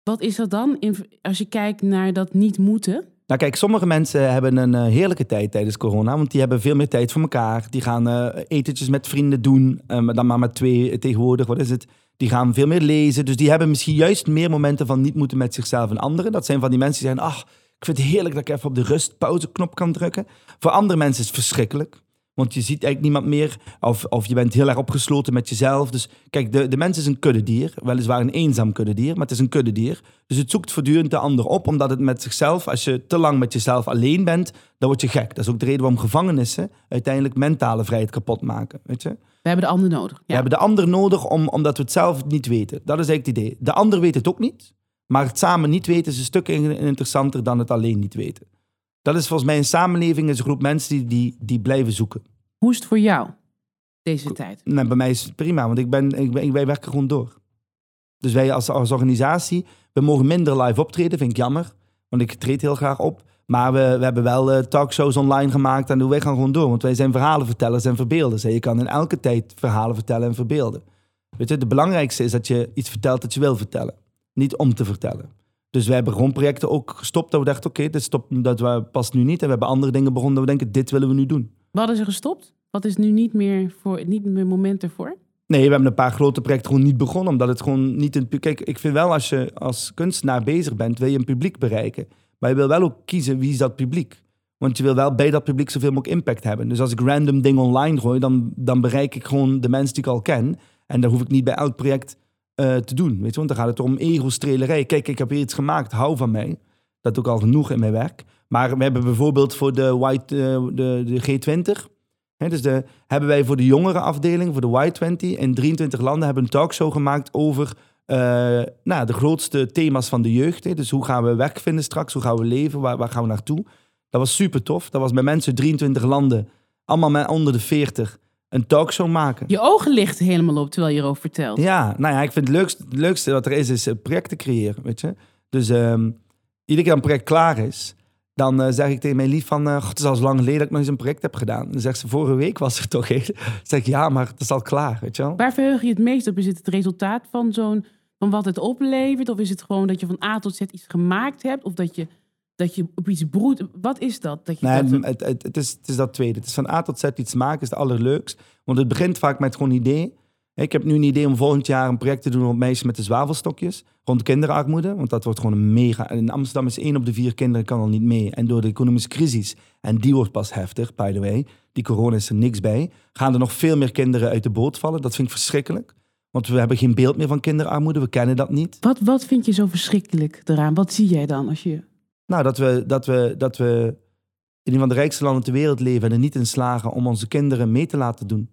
wat is dat dan in, als je kijkt naar dat niet moeten? Nou kijk, sommige mensen hebben een eh, heerlijke tijd tijdens corona, want die hebben veel meer tijd voor elkaar. Die gaan eh, etentjes met vrienden doen, eh, dan maar met twee tegenwoordig, wat is het? Die gaan veel meer lezen, dus die hebben misschien juist meer momenten van niet moeten met zichzelf en anderen. Dat zijn van die mensen die zeggen, ach, ik vind het heerlijk dat ik even op de rust pauze knop kan drukken. Voor andere mensen is het verschrikkelijk. Want je ziet eigenlijk niemand meer. Of, of je bent heel erg opgesloten met jezelf. Dus kijk, de, de mens is een kuddedier. Weliswaar een eenzaam kuddedier, maar het is een kuddedier. Dus het zoekt voortdurend de ander op. Omdat het met zichzelf, als je te lang met jezelf alleen bent, dan word je gek. Dat is ook de reden waarom gevangenissen uiteindelijk mentale vrijheid kapot maken. Weet je? We hebben de ander nodig. We hebben de ander nodig om, omdat we het zelf niet weten. Dat is eigenlijk het idee. De ander weet het ook niet. Maar het samen niet weten is een stuk in- interessanter dan het alleen niet weten. Dat is volgens mij een samenleving, is een groep mensen die, die, die blijven zoeken. Hoe is het voor jou, deze tijd? Nou, bij mij is het prima, want ik ben, ik ben, wij werken gewoon door. Dus wij als, als organisatie, we mogen minder live optreden, vind ik jammer. Want ik treed heel graag op. Maar we, we hebben wel eh, talkshows online gemaakt en wij gaan gewoon door. Want wij zijn verhalenvertellers en verbeelders. hè. Je kan in elke tijd verhalen vertellen en verbeelden. Weet je, het belangrijkste is dat je iets vertelt dat je wil vertellen. Niet om te vertellen. Dus wij hebben gewoon projecten ook gestopt. Dat we dachten, oké, dit stopt, dat we past nu niet. En we hebben andere dingen begonnen dat we denken, dit willen we nu doen. Wat is er gestopt? Wat is nu niet meer, voor, niet meer moment ervoor? Nee, we hebben een paar grote projecten gewoon niet begonnen. Omdat het gewoon niet... Een, kijk, ik vind wel als je als kunstenaar bezig bent, wil je een publiek bereiken. Maar je wil wel ook kiezen wie is dat publiek. Want je wil wel bij dat publiek zoveel mogelijk impact hebben. Dus als ik random dingen online gooi, dan, dan bereik ik gewoon de mensen die ik al ken. En dat hoef ik niet bij elk project eh, te doen. Weet je? Want dan gaat het om ego-strelerij. Kijk, ik heb hier iets gemaakt, hou van mij. Dat doe ik al genoeg in mijn werk. Maar we hebben bijvoorbeeld voor de, white, eh, de, de G20... Hè, dus de, hebben wij voor de jongere afdeling, voor de Y20, in 23 landen hebben een talkshow gemaakt over eh, nou, de grootste thema's van de jeugd. Hè. Dus hoe gaan we werk vinden straks? Hoe gaan we leven? Waar, waar gaan we naartoe? Dat was super tof. Dat was met mensen uit 23 landen, allemaal onder de 40, een talkshow maken. Je ogen lichten helemaal op terwijl je erover vertelt. Ja, nou ja, ik vind het leukste, het leukste wat er is, is eh, projecten creëren, weet je. Dus ehm iedere keer een project klaar is, dan eh, zeg ik tegen mijn lief van, eh, God, het is al zo lang geleden dat ik nog eens een project heb gedaan. Dan zegt ze, vorige week was er toch een. Dan zeg ik, ja, maar het is al klaar, weet je wel. Waar verheug je het meest op? Is het het resultaat van zo'n van wat het oplevert? Of is het gewoon dat je van A tot Z iets gemaakt hebt? Of dat je, dat je op iets broedt? Wat is dat? dat, je Nee, dat het, het, het, is, het is dat tweede. Het is van A tot Z iets maken, is het allerleukst. Want het begint vaak met gewoon een idee. Ik heb nu een idee om volgend jaar een project te doen op meisjes met de zwavelstokjes. Rond kinderarmoede. Want dat wordt gewoon een mega... In Amsterdam is één op de vier kinderen kan al niet mee. En door de economische crisis, en die wordt pas heftig, by the way. Die corona is er niks bij. Gaan er nog veel meer kinderen uit de boot vallen. Dat vind ik verschrikkelijk. Want we hebben geen beeld meer van kinderarmoede. We kennen dat niet. wat, wat vind je zo verschrikkelijk eraan? Wat zie jij dan als je... Nou, dat we, dat we, dat we in een van de rijkste landen ter wereld leven en er niet in slagen om onze kinderen mee te laten doen.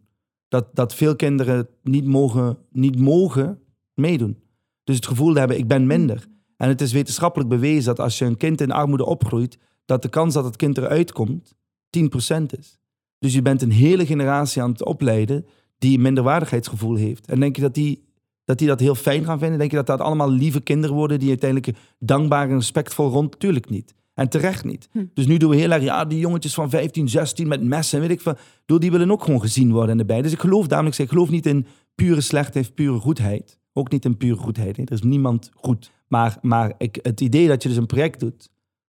Dat, dat veel kinderen niet mogen, niet mogen meedoen. Dus het gevoel hebben, ik ben minder. En het is wetenschappelijk bewezen dat als je een kind in armoede opgroeit, dat de kans dat het kind eruit komt 10% is. Dus je bent een hele generatie aan het opleiden die een minderwaardigheidsgevoel heeft. En denk je dat die, dat die dat heel fijn gaan vinden? Denk je dat dat allemaal lieve kinderen worden die uiteindelijk dankbaar en respectvol rond? Tuurlijk niet. En terecht niet. Hm. Dus nu doen we heel erg, ja, die jongetjes van 15, 16 met messen, weet ik veel. Door die willen ook gewoon gezien worden erbij. Dus ik geloof daarom, ik geloof niet in pure slechtheid, pure goedheid. Ook niet in pure goedheid. hè. Er is niemand goed. Maar, maar ik, het idee dat je dus een project doet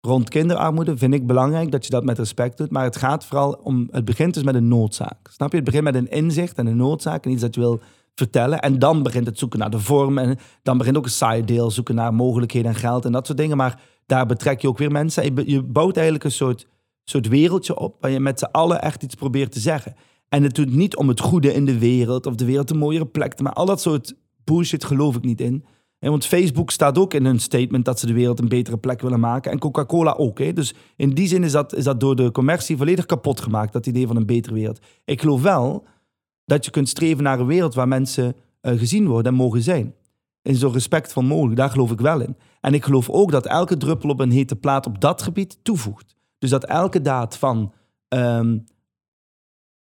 rond kinderarmoede vind ik belangrijk dat je dat met respect doet. Maar het gaat vooral om, het begint dus met een noodzaak. Snap je? Het begint met een inzicht en een noodzaak en iets dat je wil vertellen. En dan begint het zoeken naar de vorm. En dan begint ook een saai deel, zoeken naar mogelijkheden en geld en dat soort dingen. Maar daar betrek je ook weer mensen. Je bouwt eigenlijk een soort, soort wereldje op waar je met z'n allen echt iets probeert te zeggen. En het doet niet om het goede in de wereld of de wereld een mooiere plek te maken. Al dat soort bullshit geloof ik niet in. Want Facebook staat ook in hun statement dat ze de wereld een betere plek willen maken. En Coca-Cola ook. Hè? Dus in die zin is dat, is dat door de commercie volledig kapot gemaakt, dat idee van een betere wereld. Ik geloof wel dat je kunt streven naar een wereld waar mensen eh, gezien worden en mogen zijn. In zo respectvol mogelijk, daar geloof ik wel in. En ik geloof ook dat elke druppel op een hete plaat op dat gebied toevoegt. Dus dat elke daad van ehm,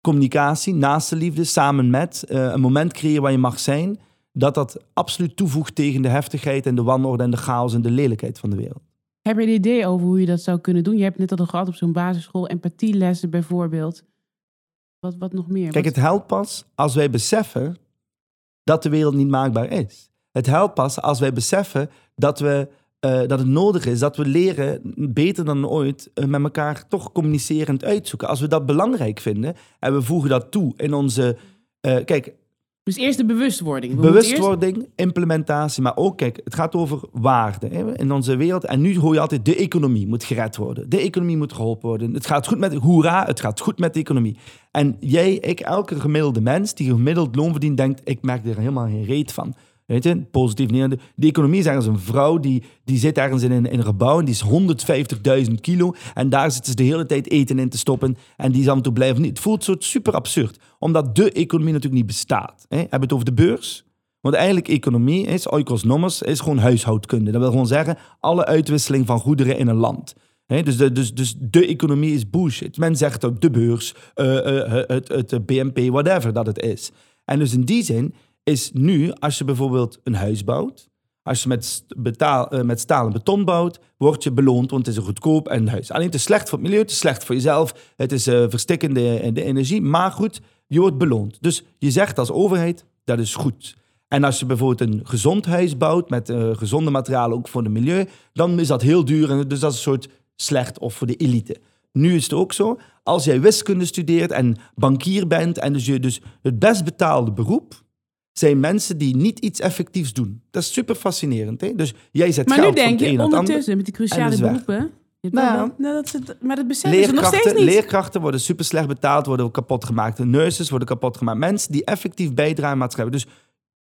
communicatie, naast de liefde, samen met, eh, een moment creëren waar je mag zijn, dat dat absoluut toevoegt tegen de heftigheid en de wanorde en de chaos en de lelijkheid van de wereld. Heb je een idee over hoe je dat zou kunnen doen? Je hebt net al gehad op zo'n basisschool, empathielessen bijvoorbeeld. Wat, wat nog meer? Kijk, het helpt pas als wij beseffen dat de wereld niet maakbaar is. Het helpt pas als wij beseffen dat, we, eh, dat het nodig is dat we leren, beter dan ooit, eh, met elkaar toch communicerend uitzoeken. Als we dat belangrijk vinden en we voegen dat toe in onze. eh, kijk, Dus eerst de bewustwording. Bewustwording, implementatie, maar ook, kijk, het gaat over waarde in onze wereld. En nu hoor je altijd, de economie moet gered worden. De economie moet geholpen worden. Het gaat goed met, hoera, het gaat goed met de economie. En jij, ik, elke gemiddelde mens die gemiddeld loon verdient, denkt, ik merk er helemaal geen reet van. Weet je, positief niet. De economie is ergens een vrouw die, die zit ergens in een, in een gebouw en die is 150.000 kilo. En daar zitten ze de hele tijd eten in te stoppen. En die af en toe blijven. Het voelt soort super absurd, omdat de economie natuurlijk niet bestaat. Hè? Hebben we het over de beurs? Want eigenlijk economie is, oikos nomos, is gewoon huishoudkunde. Dat wil gewoon zeggen, alle uitwisseling van goederen in een land. Hè, dus, de, dus, dus de economie is bullshit. Men zegt ook de beurs, eh, eh, het, het, het BNP, whatever dat het is. En dus in die zin is nu, als je bijvoorbeeld een huis bouwt, als je met, betaal, eh, met staal en beton bouwt, word je beloond, want het is goedkoop en huis. Alleen is slecht voor het milieu, is slecht voor jezelf, het is eh verstikkende in de energie, maar goed, je wordt beloond. Dus je zegt als overheid, dat is goed. En als je bijvoorbeeld een gezond huis bouwt met eh, gezonde materialen, ook voor het milieu, dan is dat heel duur. En dus dat is een soort slecht of voor de elite. Nu is het ook zo, als jij wiskunde studeert en bankier bent en dus je dus het best betaalde beroep, zijn mensen die niet iets effectiefs doen. Dat is super fascinerend. Hè? Dus jij zet Maar nu geld van denk het een je ondertussen met die cruciale beroepen. Nou nou, dat het- maar dat beseffen ze nog steeds niet. leerkrachten worden super slecht betaald, worden kapot gemaakt. De nurses worden kapot gemaakt. Mensen die effectief bijdragen aan maatschappij. Dus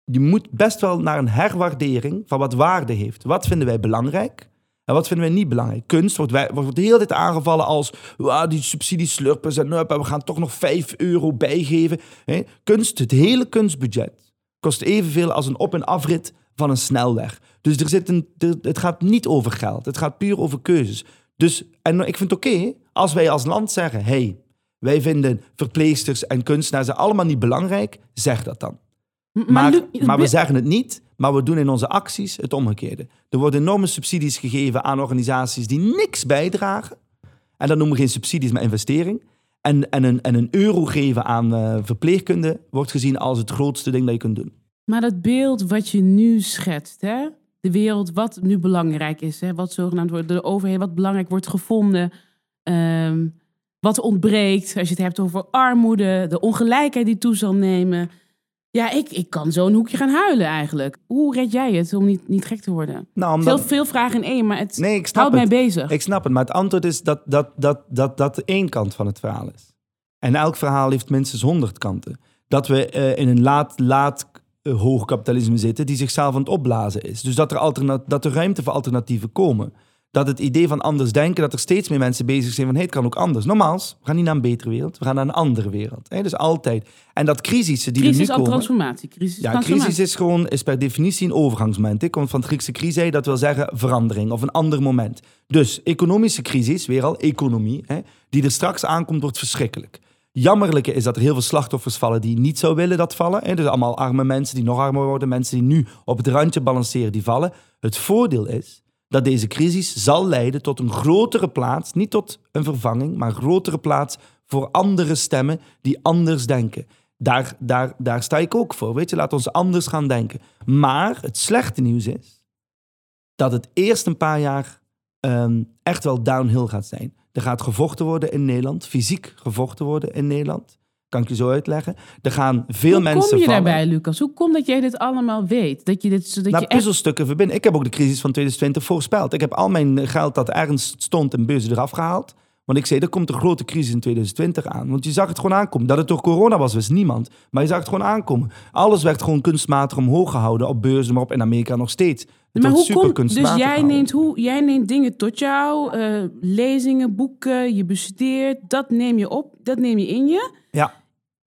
je moet best wel naar een herwaardering van wat waarde heeft. Wat vinden wij belangrijk en wat vinden wij niet belangrijk? Kunst wordt, wij, wordt de hele tijd aangevallen als "Wauw, die subsidies slurpen en up, we gaan toch nog 5 euro bijgeven. Kunst, het hele kunstbudget kost evenveel als een op- en afrit van een snelweg. Dus er zit een, er- het gaat niet over geld. Het gaat puur over keuzes. Dus, en ik vind het oké als wij als land zeggen: hey, wij vinden verpleegsters en kunstenaars allemaal niet belangrijk, zeg dat dan. Maar, Lu- maar we zeggen het niet, maar we doen in onze acties het omgekeerde. Er worden enorme subsidies gegeven aan organisaties die niks bijdragen. En dat noemen we geen subsidies, maar investering. En, en, een, en een euro geven aan eh, verpleegkunde wordt gezien als het grootste ding dat je kunt doen. Maar dat beeld wat je nu schetst, hè? de wereld wat nu belangrijk is, hè? wat zogenaamd wordt door de overheid, wat belangrijk wordt gevonden, ehm, wat ontbreekt, als je het hebt over armoede, de ongelijkheid die toe zal nemen. Ja, ik, ik kan zo een hoekje gaan huilen eigenlijk. Hoe red jij het om niet, niet gek te worden? Nou, Veel, omdat, veel vragen in één, maar het nee, ik snap houdt mij bezig. Ik snap het, maar het antwoord is dat dat, dat, dat, dat de één kant van het verhaal is. En elk verhaal heeft minstens honderd kanten. Dat we eh, in een laat, laat eh, hoog kapitalisme zitten die zichzelf aan het opblazen is. Dus dat er, dat er ruimte voor alternatieven komen. Dat het idee van anders denken, dat er steeds meer mensen bezig zijn van hey, het kan ook anders. Nogmaals, we gaan niet naar een betere wereld, we gaan naar een andere wereld. Hè? Dus altijd. En dat crisissen die Crisis er nu al komen... transformatie. Crisis, Ja, transformatie. crisis is gewoon is per definitie een overgangsmoment. Ik kom van het Griekse crisis, dat wil zeggen verandering of een ander moment. Dus economische crisis, weer al economie, hè, die er straks aankomt, wordt verschrikkelijk. Jammerlijke is dat er heel veel slachtoffers vallen die niet zou willen dat vallen. Hè. Dus allemaal arme mensen die nog armer worden, mensen die nu op het randje balanceren, die vallen. Het voordeel is dat deze crisis zal leiden tot een grotere plaats, niet tot een vervanging, maar een grotere plaats voor andere stemmen die anders denken. Daar, daar, daar sta ik ook voor. Weet je, laat ons anders gaan denken. Maar het slechte nieuws is dat het eerst een paar jaar ehm, echt wel downhill gaat zijn. Er gaat gevochten worden in Nederland, fysiek gevochten worden in Nederland. Kan ik je zo uitleggen. Er gaan veel Hoe mensen kom je vallen. daarbij, Lucas? Hoe komt dat jij dit allemaal weet? Dat je dit, dat naar je echt... puzzelstukken verbinden. Ik heb ook de crisis van 2020 voorspeld. Ik heb al mijn geld dat ergens stond in beurzen eraf gehaald. Want ik zei, er komt een grote crisis in 2020 aan. Want je zag het gewoon aankomen. Dat het door corona was, wist niemand. Maar je zag het gewoon aankomen. Alles werd gewoon kunstmatig omhoog gehouden op beurzen, maar op in Amerika nog steeds. Het Maar hoe super komt... Dus jij gehouden. neemt, hoe, jij neemt dingen tot jou, eh, lezingen, boeken, je bestudeert. Dat neem je op, dat neem je in je. Ja.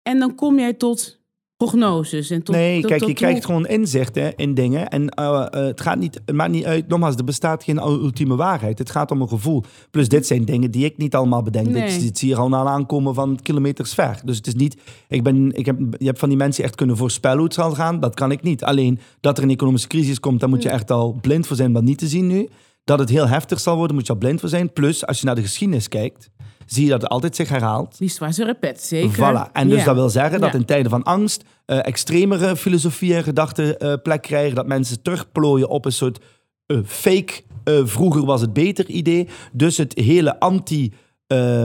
En dan kom jij tot prognoses. En tot, nee, tot- kijk, tot je krijgt gewoon inzichten in dingen. En eh, eh, het, gaat niet, het maakt niet uit, nogmaals, er bestaat geen ultieme waarheid. Het gaat om een gevoel. Plus, dit zijn dingen die ik niet allemaal bedenk. Nee. Dit, dit zie je al aan aankomen van kilometers ver. Dus het is niet, ik ben, ik heb, je hebt van die mensen echt kunnen voorspellen hoe het zal gaan. Dat kan ik niet. Alleen dat er een economische crisis komt, daar moet je echt al blind voor zijn om dat niet te zien nu. Dat het heel heftig zal worden, moet je al blind voor zijn. Plus, als je naar de geschiedenis kijkt, zie je dat het altijd zich herhaalt. Liefst waar ze repet, zeker. Voilà. En dus Ja. dat wil zeggen dat Ja. in tijden van angst eh, extremere filosofieën en gedachten eh, plek krijgen. Dat mensen terugplooien op een soort eh, fake, vroeger was het beter idee. Dus het hele anti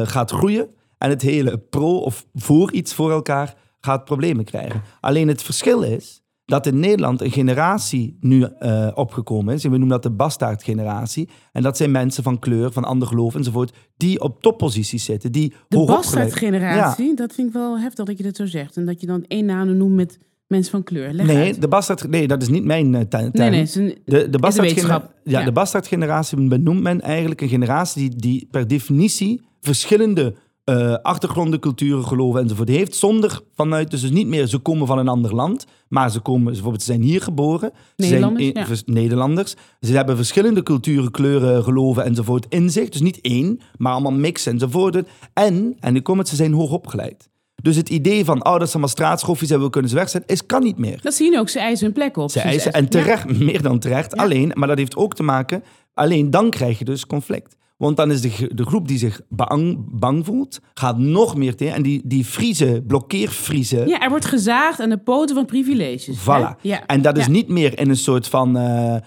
gaat groeien. En het hele pro of voor iets voor elkaar gaat problemen krijgen. Alleen het verschil is dat in Nederland een generatie nu eh, opgekomen is. En we noemen dat de bastaardgeneratie. En dat zijn mensen van kleur, van ander geloof enzovoort. Die op topposities zitten. Die De bastardgeneratie, dat vind ik wel heftig dat je dat zo zegt. En dat je dan één naam noemt met mensen van kleur. Leg Nee, uit. de bastard, nee, dat is niet mijn eh, tuin. Nee, nee, is een- De, de, ja, Ja. de bastardgeneratie benoemt men eigenlijk een generatie die, die per definitie verschillende eh, achtergronden, culturen, geloven enzovoort heeft. Zonder vanuit, dus, dus niet meer ze komen van een ander land, maar ze komen, bijvoorbeeld, ze zijn hier geboren. Ze Nederlanders, zijn ja. vers- Nederlanders. Ze hebben verschillende culturen, kleuren, geloven enzovoort in zich. Dus niet één, maar allemaal mix enzovoort. En, en nu komt het, ze zijn hoog opgeleid. Dus het idee van, oh, dat zijn maar straatschoffies en we kunnen ze wegzetten, is, kan niet meer. Dat zien ook, ze eisen hun plek op. Ze Ze eisen, en terecht, meer dan terecht. Ja. Alleen, maar dat heeft ook te maken, alleen dan krijg je dus conflict. Want dan is de, de groep die zich bang, bang voelt, gaat nog meer tegen. En die, die vriezen, blokkeervriezen, Ja, er wordt gezaagd aan de poten van privileges. Voilà. Ja. En dat is Ja. niet meer in een soort van eh, eh,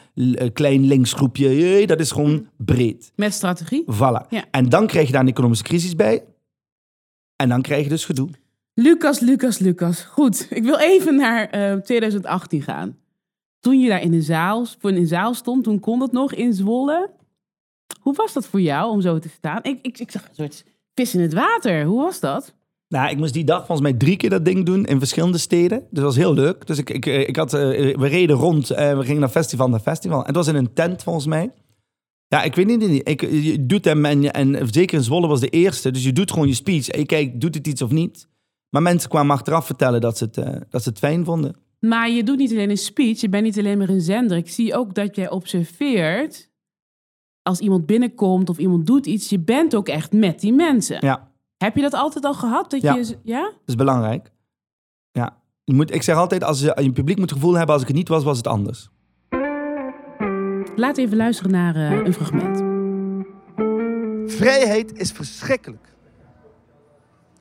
klein linksgroepje. Dat is gewoon breed. Met strategie. Voilà. Ja. En dan krijg je daar een economische crisis bij. En dan krijg je dus gedoe. Lucas, Lucas, Lucas. Goed, ik wil even naar eh, 2018 gaan. Toen je daar in de zaal, voor in de zaal stond, toen kon dat nog in Zwolle. Hoe was dat voor jou om zo te staan? Ik, ik, ik zag een soort vis in het water. Hoe was dat? Nou, ik moest die dag volgens mij drie keer dat ding doen in verschillende steden. Dus dat was heel leuk. Dus ik, ik, eh, ik had, eh, we reden rond en we gingen naar festival naar festival. En het was in een tent volgens mij. Ja, ik weet niet. Ik, je doet hem en, en zeker in Zwolle was de eerste. Dus je doet gewoon je speech. En je kijkt, doet het iets of niet? Maar mensen kwamen achteraf vertellen dat ze het, eh, dat ze het fijn vonden. Maar je doet niet alleen een speech, je bent niet alleen maar een zender. Ik zie ook dat jij observeert als iemand binnenkomt of iemand doet iets. Je bent ook echt met die mensen. Ja. Heb je dat altijd al gehad? Dat Ja. Je, ja? Dat is belangrijk. Ja. Je moet, ik zeg altijd, als je, je publiek moet het gevoel hebben, als ik het niet was, was het anders. Laat even luisteren naar eh, een fragment. Vrijheid is verschrikkelijk.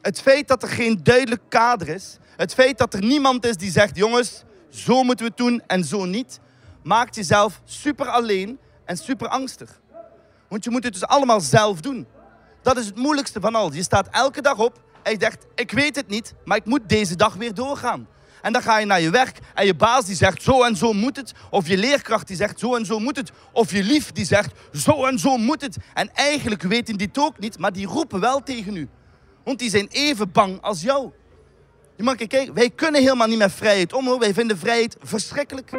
Het feit dat er geen duidelijk kader is, het feit dat er niemand is die zegt: jongens, zo moeten we het doen en zo niet, maakt jezelf super alleen en super angstig. Want je moet het dus allemaal zelf doen. Dat is het moeilijkste van al. Je staat elke dag op en je zegt: ik weet het niet, maar ik moet deze dag weer doorgaan. En dan ga je naar je werk en je baas die zegt zo en zo moet het. Of je leerkracht die zegt zo en zo moet het. Of je lief die zegt zo en zo moet het. En eigenlijk weten die het ook niet, maar die roepen wel tegen u. Want die zijn even bang als jou. Je mag kijken, wij kunnen helemaal niet met vrijheid om hoor. Wij vinden vrijheid verschrikkelijk.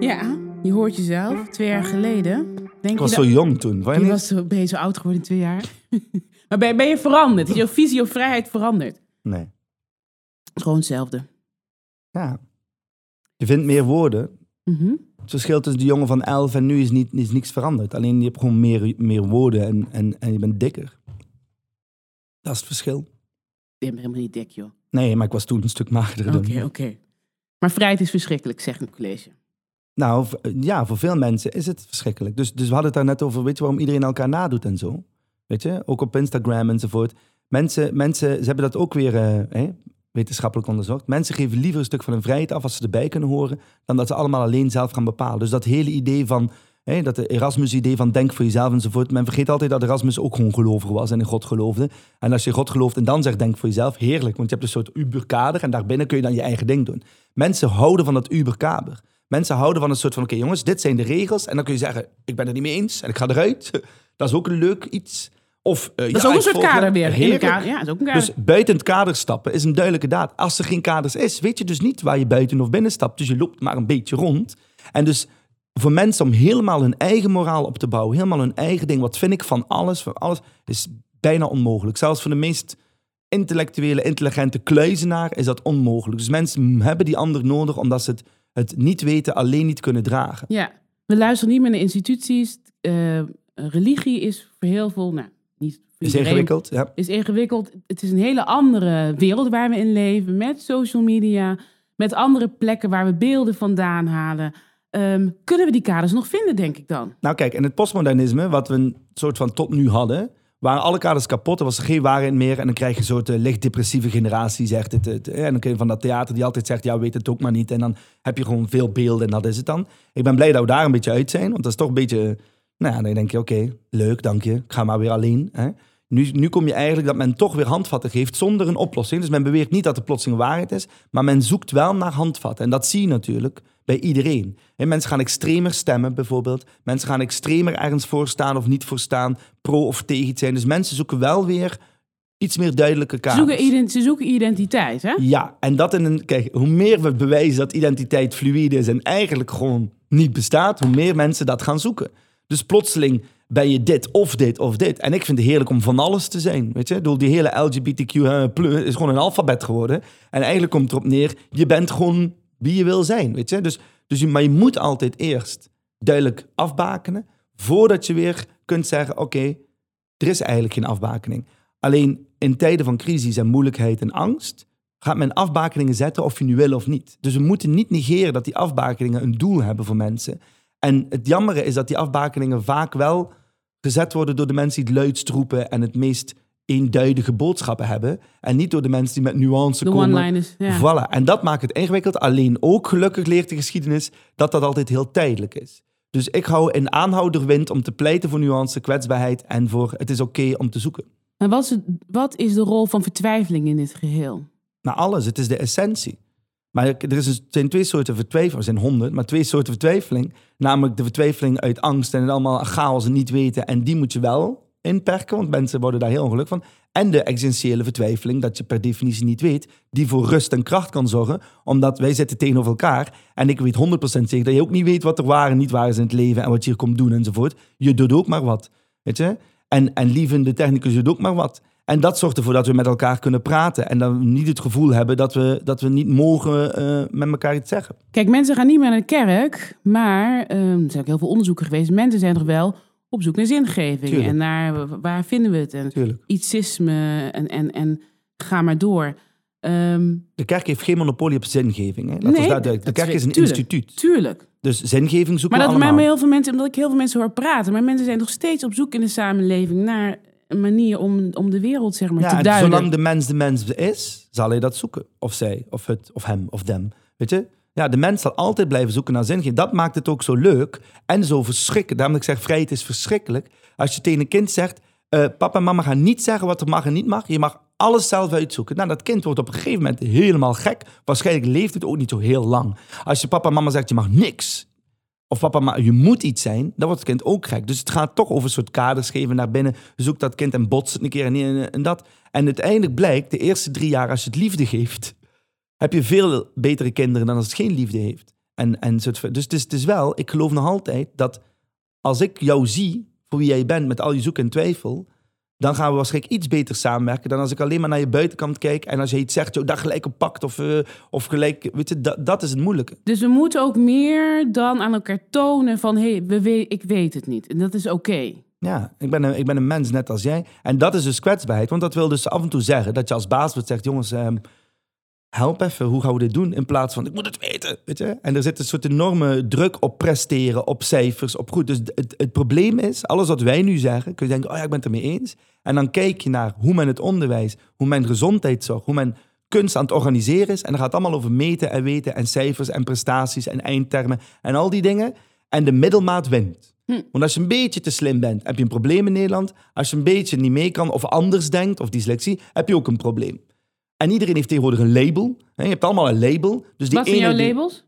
Ja, je hoort jezelf. Twee jaar geleden. Denk Ik was je zo jong toen. Je je was zo, ben je zo oud geworden in twee jaar? maar ben, ben je veranderd? Is jouw visie op vrijheid veranderd? Nee. Gewoon hetzelfde. Ja. Je vindt meer woorden. Mhm. Het verschil tussen de jongen van 11 en nu is, niet, is niks veranderd. Alleen je hebt gewoon meer, meer woorden en, en, en je bent dikker. Dat is het verschil. Je bent helemaal niet dik, joh. Nee, maar ik was toen een stuk magerder Oké, dan oké. Maar vrijheid is verschrikkelijk, zegt het college. Nou, ja, voor veel mensen is het verschrikkelijk. Dus, dus we hadden het daar net over, weet je waarom iedereen elkaar nadoet en zo? Weet je, ook op Instagram enzovoort. Mensen, mensen ze hebben dat ook weer eh, wetenschappelijk onderzocht. Mensen geven liever een stuk van hun vrijheid af als ze erbij kunnen horen, dan dat ze allemaal alleen zelf gaan bepalen. Dus dat hele idee van, hè, dat Erasmus-idee van denk voor jezelf enzovoort. Men vergeet altijd dat Erasmus ook gewoon gelovig was en in God geloofde. En als je God gelooft en dan zegt denk voor jezelf, heerlijk. Want je hebt een soort uberkader en daarbinnen kun je dan je eigen ding doen. Mensen houden van dat uberkader. Mensen houden van een soort van, oké jongens, dit zijn de regels. En dan kun je zeggen, ik ben het niet mee eens en ik ga eruit. Dat is ook een leuk iets. Of, eh, Dat is ja, ook een soort volg kader weer. In elkaar. Ja, is ook een kader. Dus buiten het kader stappen is een duidelijke daad. Als er geen kaders is, weet je dus niet waar je buiten of binnen stapt. Dus je loopt maar een beetje rond. En dus voor mensen om helemaal hun eigen moraal op te bouwen, helemaal hun eigen ding, wat vind ik van alles, van alles, is bijna onmogelijk. Zelfs voor de meest intellectuele, intelligente kluizenaar is dat onmogelijk. Dus mensen hebben die ander nodig omdat ze het, het niet weten, alleen niet kunnen dragen. Ja, we luisteren niet meer naar instituties. Eh, religie is voor heel veel, nou, niet Is ingewikkeld, ja. Is ingewikkeld. Het is een hele andere wereld waar we in leven. Met social media, met andere plekken waar we beelden vandaan halen. Ehm, kunnen we die kaders nog vinden, denk ik dan? Nou kijk, in het postmodernisme, wat we een soort van tot nu hadden, waren alle kaders kapot, er was er geen waarheid meer en dan krijg je een soort eh, licht depressieve generatie, zegt het. eh, en dan kun je van dat theater die altijd zegt, ja, weet het ook maar niet. En dan heb je gewoon veel beelden en dat is het dan. Ik ben blij dat we daar een beetje uit zijn, want dat is toch een beetje, nou dan denk je, oké, leuk, dank je, ik ga maar weer alleen. Hè. Nu, nu kom je eigenlijk dat men toch weer handvatten geeft zonder een oplossing. Dus men beweert niet dat de plotseling waarheid is, maar men zoekt wel naar handvatten. En dat zie je natuurlijk bij iedereen. En mensen gaan extremer stemmen bijvoorbeeld. Mensen gaan extremer ergens voor staan of niet voor staan, pro of tegen iets zijn. Dus mensen zoeken wel weer iets meer duidelijke Ze kaders. zoeken, ze zoeken identiteit, hè? Ja, en dat in een. Kijk, hoe meer we bewijzen dat identiteit fluïde is en eigenlijk gewoon niet bestaat, hoe meer mensen dat gaan zoeken. Dus plotseling ben je dit of dit of dit. En ik vind het heerlijk om van alles te zijn. Weet je, ik bedoel, die hele LGBTQ eh, is gewoon een alfabet geworden. En eigenlijk komt erop neer, je bent gewoon wie je wil zijn. Weet je, dus, dus je, maar je moet altijd eerst duidelijk afbakenen voordat je weer kunt zeggen: oké, er is eigenlijk geen afbakening. Alleen in tijden van crisis en moeilijkheid en angst gaat men afbakeningen zetten of je nu wil of niet. Dus we moeten niet negeren dat die afbakeningen een doel hebben voor mensen. En het jammere is dat die afbakeningen vaak wel gezet worden door de mensen die het luidst roepen en het meest eenduidige boodschappen hebben. En niet door de mensen die met nuance De komen. Ja. Voilà. En dat maakt het ingewikkeld. Alleen ook gelukkig leert de geschiedenis dat dat altijd heel tijdelijk is. Dus ik hou in aanhouderwind om te pleiten voor nuance, kwetsbaarheid en voor het is oké om te zoeken. Maar wat is, het- wat is de rol van vertwijfeling in dit geheel? Naar alles, het is de essentie. Maar er is dus- zijn twee soorten vertwijfeling, er zijn honderd, maar twee soorten vertwijfeling. Namelijk de vertwijfeling uit angst en het allemaal chaos en niet weten. En die moet je wel inperken, want mensen worden daar heel ongelukkig van. En de existentiële vertwijfeling, dat je per definitie niet weet, die voor rust en kracht kan zorgen. Omdat wij zitten tegenover elkaar. En ik weet 100% zeker dat je ook niet weet wat er waar en niet waar is in het leven en wat je hier komt doen enzovoort. Je doet ook maar wat. Weet je? En, en lieve de technicus doet ook maar wat. En dat zorgt ervoor dat we met elkaar kunnen praten. En dat we niet het gevoel hebben dat we, dat we niet mogen eh, met elkaar iets zeggen. Kijk, mensen gaan niet meer naar de kerk, maar ehm, er zijn ook heel veel onderzoeken geweest. Mensen zijn toch wel op zoek naar zingeving Tuurlijk. en naar waar vinden we het en Tuurlijk. ietsisme en, en, en ga maar door. Ehm, De kerk heeft geen monopolie op zingeving. Hè? Nee, duidelijk. De kerk is een tuurlijk. instituut. tuurlijk. Dus zingeving zoeken Maar dat we allemaal. heel veel mensen, omdat ik heel veel mensen hoor praten, maar mensen zijn nog steeds op zoek in de samenleving naar een manier om, om de wereld zeg maar Ja, te en duiden. zolang de mens de mens is, zal hij dat zoeken. Of zij, of het, of hem, of them. Weet je? Ja, de mens zal altijd blijven zoeken naar zingeving. Dat maakt het ook zo leuk en zo verschrikkelijk. Daarom dat ik zeg, vrijheid is verschrikkelijk. Als je tegen een kind zegt, eh, papa en mama gaan niet zeggen wat er mag en niet mag. Je mag alles zelf uitzoeken. Nou, dat kind wordt op een gegeven moment helemaal gek. Waarschijnlijk leeft het ook niet zo heel lang. Als je papa en mama zegt, je mag niks. Of papa, maar je moet iets zijn, dan wordt het kind ook gek. Dus het gaat toch over een soort kaders geven naar binnen. Zoek dat kind en botst het een keer en, en, dat. En uiteindelijk blijkt, de eerste drie jaar als je het liefde geeft, heb je veel betere kinderen dan als het geen liefde heeft. En, en soort, dus het is wel, ik geloof nog altijd dat als ik jou zie voor wie jij bent met al je zoek en twijfel, dan gaan we waarschijnlijk iets beter samenwerken dan als ik alleen maar naar je buitenkant kijk en als je iets zegt, joh, daar gelijk op pakt of, eh, of gelijk, weet je, dat, dat is het moeilijke. Dus we moeten ook meer dan aan elkaar tonen van hé, hey, we we- ik weet het niet. En dat is oké. Ja, ik ben, een, ik ben een mens net als jij. En dat is dus kwetsbaarheid. Want dat wil dus af en toe zeggen dat je als baas wordt zegt... jongens, ehm, help even, hoe gaan we dit doen? In plaats van, ik moet het weten, weet je? En er zit een soort enorme druk op presteren, op cijfers, op goed. Dus het, het probleem is, alles wat wij nu zeggen... kun je denken, oh ja, ik ben het ermee eens. En dan kijk je naar hoe men het onderwijs, hoe men gezondheidszorg... hoe men kunst aan het organiseren is. En dan gaat het allemaal over meten en weten en cijfers en prestaties en eindtermen... en al die dingen. En de middelmaat wint. Want als je een beetje te slim bent, heb je een probleem in Nederland. Als je een beetje niet mee kan of anders denkt, of dyslexie, heb je ook een probleem. En iedereen heeft tegenwoordig een label. hè. Je hebt allemaal een label. Dus die Wat zijn jouw die- labels?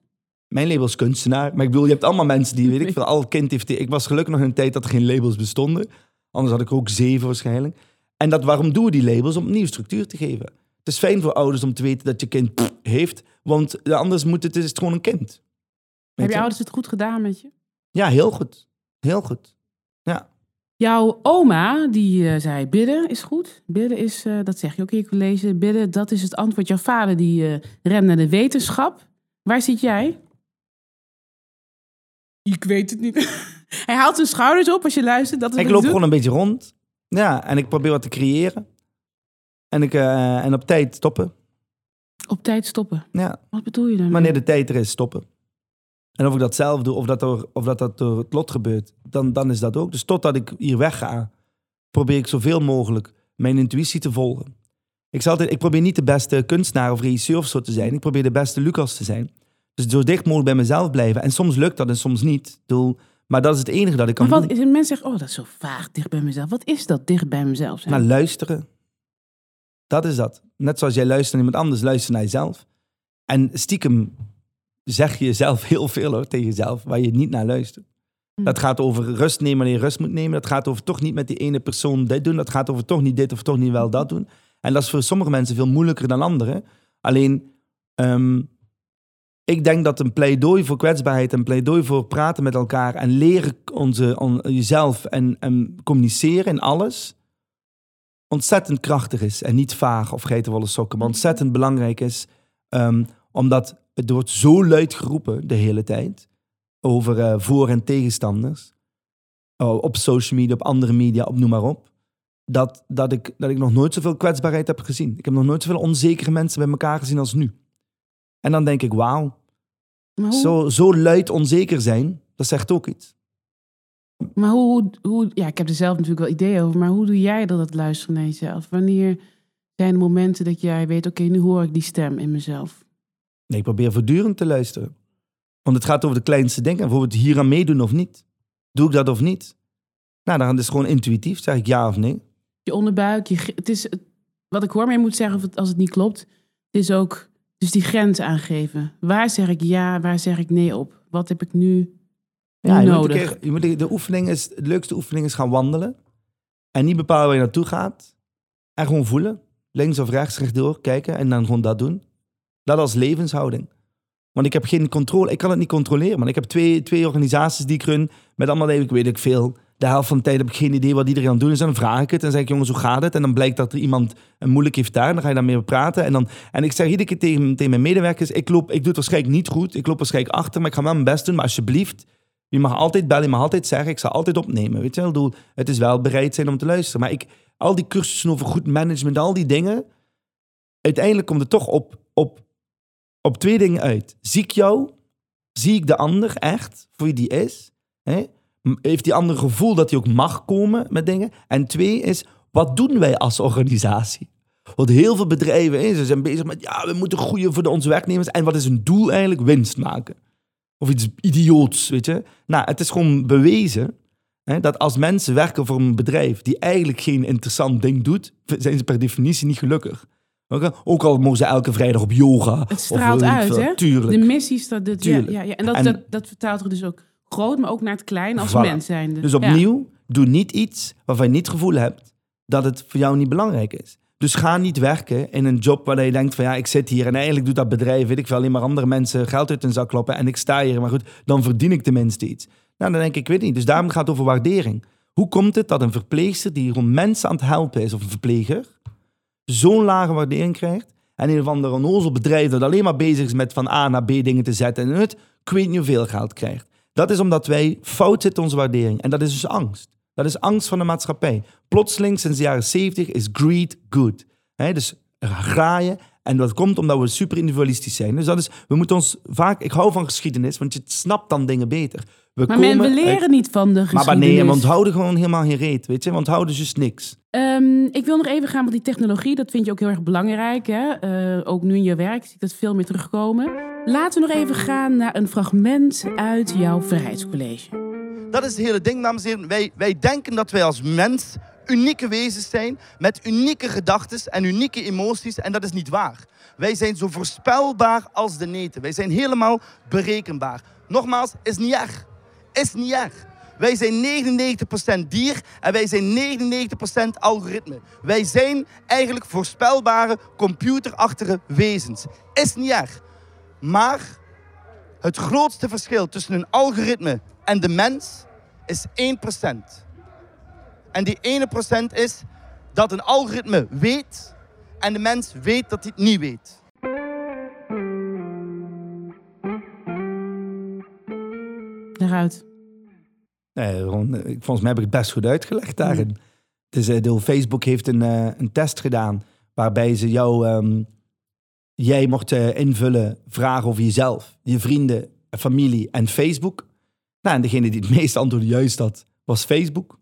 Mijn label is kunstenaar. Maar ik bedoel, je hebt allemaal mensen die, weet ik veel, al kind heeft... Ik was gelukkig nog in een tijd dat er geen labels bestonden. Anders had ik ook zeven waarschijnlijk. En dat, waarom doen we die labels? Om een nieuwe structuur te geven. Het is fijn voor ouders om te weten dat je kind pff, heeft. Want anders moet het, is het gewoon een kind. Heb je je? ouders het goed gedaan met je? Ja, heel goed. Heel goed. Ja. Jouw oma, die eh, zei bidden is goed. Bidden is, eh, dat zeg je ook in je college, bidden, dat is het antwoord. Jouw vader, die eh rent naar de wetenschap. Waar zit jij? Ik weet het niet. Hij haalt zijn schouders op als je luistert. Dat is Ik loop gewoon een beetje rond. Ja, en ik probeer wat te creëren. En, ik, eh, en op tijd stoppen. Op tijd stoppen. Ja, Wat bedoel je daarmee? wanneer de tijd er is, stoppen. En of ik dat zelf doe, of dat, door, of dat, dat door het lot gebeurt, dan, dan is dat ook. Dus totdat ik hier wegga, probeer ik zoveel mogelijk mijn intuïtie te volgen. Ik, zal altijd, ik probeer niet de beste kunstenaar of regisseur of zo te zijn. Ik probeer de beste Lucas te zijn. Dus zo dicht mogelijk bij mezelf blijven. En soms lukt dat en soms niet. Bedoel, maar dat is het enige dat ik kan Maar wat doen. mensen zeggen, oh, dat is zo vaag, dicht bij mezelf. Wat is dat, dicht bij mezelf zijn? Naar luisteren. Dat is dat. Net zoals jij luistert naar iemand anders, luister naar jezelf. En stiekem zeg je jezelf heel veel hoor, tegen jezelf, waar je niet naar luistert. Hm. Dat gaat over rust nemen wanneer je rust moet nemen. Dat gaat over toch niet met die ene persoon dit doen. Dat gaat over toch niet dit of toch niet wel dat doen. En dat is voor sommige mensen veel moeilijker dan anderen. Alleen, ehm, ik denk dat een pleidooi voor kwetsbaarheid, een pleidooi voor praten met elkaar en leren onze, on- jezelf en, en communiceren in alles, ontzettend krachtig is en niet vaag of geitenwolle sokken, maar ontzettend belangrijk is, ehm, omdat het wordt zo luid geroepen de hele tijd over eh, voor- en tegenstanders. Oh, op social media, op andere media, op noem maar op. dat, dat, ik, dat ik nog nooit zoveel kwetsbaarheid heb gezien. Ik heb nog nooit zoveel onzekere mensen bij elkaar gezien als nu. En dan denk ik, wauw, hoe, zo, zo luid onzeker zijn, dat zegt ook iets. maar hoe, hoe, ja, ik heb er zelf natuurlijk wel ideeën over, maar hoe doe jij dat, dat luisteren naar jezelf? Wanneer zijn de momenten dat jij weet, oké, nu hoor ik die stem in mezelf? Nee, ik probeer voortdurend te luisteren. Want het gaat over de kleinste dingen. Bijvoorbeeld hier aan meedoen of niet. Doe ik dat of niet? Nou, dan is het gewoon intuïtief. Zeg ik ja of nee. Je onderbuik, je, het is, wat ik hoor, maar je moet zeggen of het, als het niet klopt, het is ook dus die grens aangeven. Waar zeg ik ja, waar zeg ik nee op? Wat heb ik nu Ja, je moet nodig? keer- je moet, de- de oefening is, de leukste oefening is gaan wandelen. En niet bepalen waar je naartoe gaat. En gewoon voelen. Links of rechts, rechtdoor, kijken. En dan gewoon dat doen. Dat als levenshouding. Want ik heb geen controle. Ik kan het niet controleren. Maar ik heb twee, twee organisaties die ik run. Met allemaal, ik weet ik veel. De helft van de tijd heb ik geen idee wat iedereen aan het doen is. En dan vraag ik het. En zeg ik, jongens, hoe gaat het? En dan blijkt dat er iemand een moeilijk heeft daar. Dan ga je daarmee praten. En, dan, en ik zeg iedere keer tegen, tegen mijn medewerkers, ik, loop, ik doe het waarschijnlijk niet goed. Ik loop waarschijnlijk achter, maar ik ga wel mijn best doen. Maar alsjeblieft, je mag altijd bellen, je mag altijd zeggen, ik zal altijd opnemen. Weet je wel, Ik bedoel, het is wel bereid zijn om te luisteren. Maar ik, al die cursussen over goed management, al die dingen, uiteindelijk komt het toch op, op, op twee dingen uit. Zie ik jou? Zie ik de ander echt voor wie die is? Hè? Heeft die ander gevoel dat hij ook mag komen met dingen? En twee is, wat doen wij als organisatie? Want heel veel bedrijven hè, ze zijn bezig met, ja, we moeten groeien voor de, onze werknemers. En wat is hun doel eigenlijk? Winst maken. Of iets idioots, weet je. Nou, het is gewoon bewezen hè, dat als mensen werken voor een bedrijf die eigenlijk geen interessant ding doet, zijn ze per definitie niet gelukkig. Ook al mogen ze elke vrijdag op yoga. Het of straalt ik uit, hè? Tuurlijk. De missies, dat, dat, ja, ja, ja. En, dat, En- dat, dat vertaalt er dus ook groot, maar ook naar het klein als Voilà. mens zijnde. Dus opnieuw, doe niet iets waarvan je niet het gevoel hebt dat het voor jou niet belangrijk is. Dus ga niet werken in een job waar je denkt van ja, ik zit hier en eigenlijk doet dat bedrijf, weet ik veel, alleen maar andere mensen geld uit hun zak kloppen en ik sta hier, maar goed, dan verdien ik tenminste iets. Nou, dan denk ik, ik weet niet. Dus daarom gaat het over waardering. Hoe komt het dat een verpleegster die gewoon mensen aan het helpen is, of een verpleger, zo'n lage waardering krijgt en een of ander onnozel bedrijf dat alleen maar bezig is met van A naar B dingen te zetten en het, ik weet niet hoeveel geld krijgt. Dat is omdat wij fout zitten in onze waardering. En dat is dus angst. Dat is angst van de maatschappij. Plotseling, sinds de jaren 70, is greed good. Dus graaien. En dat komt omdat we super individualistisch zijn. Dus dat is, we moeten ons vaak... Ik hou van geschiedenis, want je snapt dan dingen beter. We Maar men, we uit- leren niet van de Maar geschiedenis. nee, we onthouden gewoon helemaal geen reet, weet je. We onthouden dus niks. Ehm, ik wil nog even gaan met die technologie. Dat vind je ook heel erg belangrijk. Hè? Eh, ook nu in je werk zie ik dat veel meer terugkomen. Laten we nog even gaan naar een fragment uit jouw Vrijheidscollege. Dat is het hele ding, dames en heren. Wij, wij denken dat wij als mens unieke wezens zijn met unieke gedachten en unieke emoties. En dat is niet waar. Wij zijn zo voorspelbaar als de neten. Wij zijn helemaal berekenbaar. Nogmaals, is niet erg. Is niet erg. Wij zijn 99% dier en wij zijn 99% algoritme. Wij zijn eigenlijk voorspelbare, computerachtige wezens. Is niet erg. Maar het grootste verschil tussen een algoritme en de mens is 1%. En die 1% is dat een algoritme weet en de mens weet dat hij het niet weet. Daaruit. Nee, volgens mij heb ik het best goed uitgelegd daarin. Dus eh, Facebook heeft een, eh, een test gedaan waarbij ze jou, ehm, jij mocht eh, invullen vragen over jezelf, je vrienden, familie en Facebook. Nou, en degene die het meeste antwoorden juist had, was Facebook.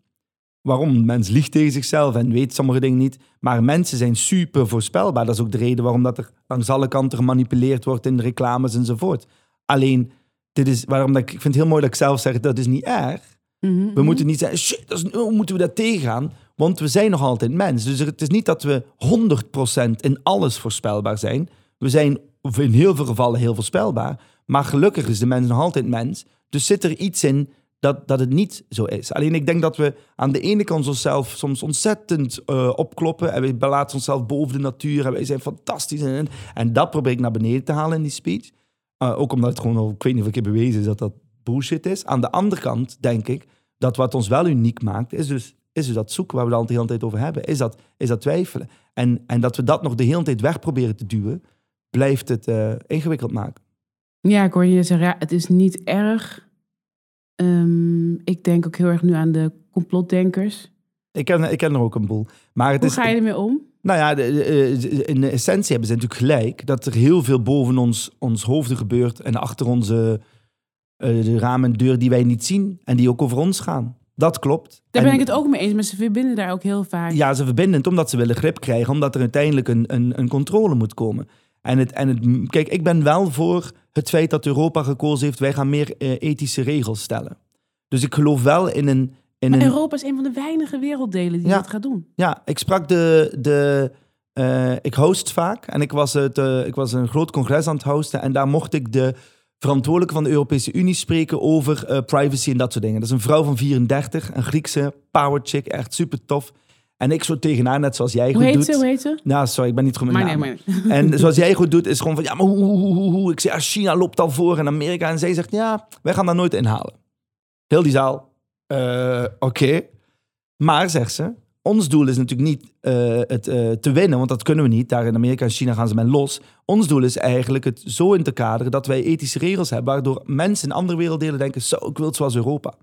Waarom? De mens liegt tegen zichzelf en weet sommige dingen niet. Maar mensen zijn super voorspelbaar. Dat is ook de reden waarom dat er langs alle kanten gemanipuleerd wordt in de reclames enzovoort. Alleen, dit is waarom dat ik, ik vind het heel mooi dat ik zelf zeg, dat is niet erg. Mhm. We moeten niet zeggen, shit, dat is, hoe moeten we dat tegengaan? Want we zijn nog altijd mens. Dus het is niet dat we 100% in alles voorspelbaar zijn. We zijn in heel veel gevallen heel voorspelbaar. Maar gelukkig is de mens nog altijd mens. Dus zit er iets in dat, dat het niet zo is. Alleen ik denk dat we aan de ene kant onszelf soms ontzettend eh, opkloppen. En we belaten onszelf boven de natuur. En wij zijn fantastisch. En, en dat probeer ik naar beneden te halen in die speech. Uh, ook omdat het gewoon al, ik weet niet of ik heb bewezen is dat dat bullshit is. Aan de andere kant denk ik dat wat ons wel uniek maakt, is dus, is dus dat zoeken waar we het al de hele tijd over hebben. Is dat, is dat twijfelen. En, en dat we dat nog de hele tijd weg proberen te duwen, blijft het uh, ingewikkeld maken. Ja, ik hoor je zeggen, ja, het is niet erg. Um, ik denk ook heel erg nu aan de complotdenkers. Ik ken, ik ken er ook een boel. Maar het Hoe is, ga je ermee om? Nou ja, de- de- eh, in de essentie hebben ze natuurlijk gelijk dat er heel veel boven ons, ons hoofden gebeurt en achter onze eh, de ramen en deur die wij niet zien en die ook over ons gaan. Dat klopt. Daar En- ben ik het ook mee eens, maar ze verbinden daar ook heel vaak. Ja, ze verbinden het omdat ze willen grip krijgen, omdat er uiteindelijk een, een, een controle moet komen. En het, en het, kijk, ik ben wel voor het feit dat Europa gekozen heeft, wij gaan meer eh, ethische regels stellen. Dus ik geloof wel in een... In Maar een Europa is een van de weinige werelddelen die Ja. dat gaat doen. Ja, ik sprak de. de eh, ik host vaak en ik was, het, ik was een groot congres aan het hosten. En daar mocht ik de verantwoordelijke van de Europese Unie spreken over eh, privacy en dat soort dingen. Dat is een vrouw van 34, een Griekse power chick, echt super tof. En ik zo tegen haar, net zoals jij Hoe goed heet doet. ze? Hoe heet ze? Nou, sorry, ik ben niet goed met nee, maar... En zoals jij goed doet, is gewoon van ja, maar hoe, hoe, hoe, hoe, hoe? Ik zeg, ja, China loopt al voor en Amerika. En zij zegt, ja, wij gaan dat nooit inhalen. Heel die zaal, eh, oké. Maar, zegt ze, ons doel is natuurlijk niet eh, het eh, te winnen, want dat kunnen we niet. Daar in Amerika en China gaan ze men los. Ons doel is eigenlijk het zo in te kaderen dat wij ethische regels hebben, waardoor mensen in andere werelddelen denken, zo, ik wil het zoals Europa.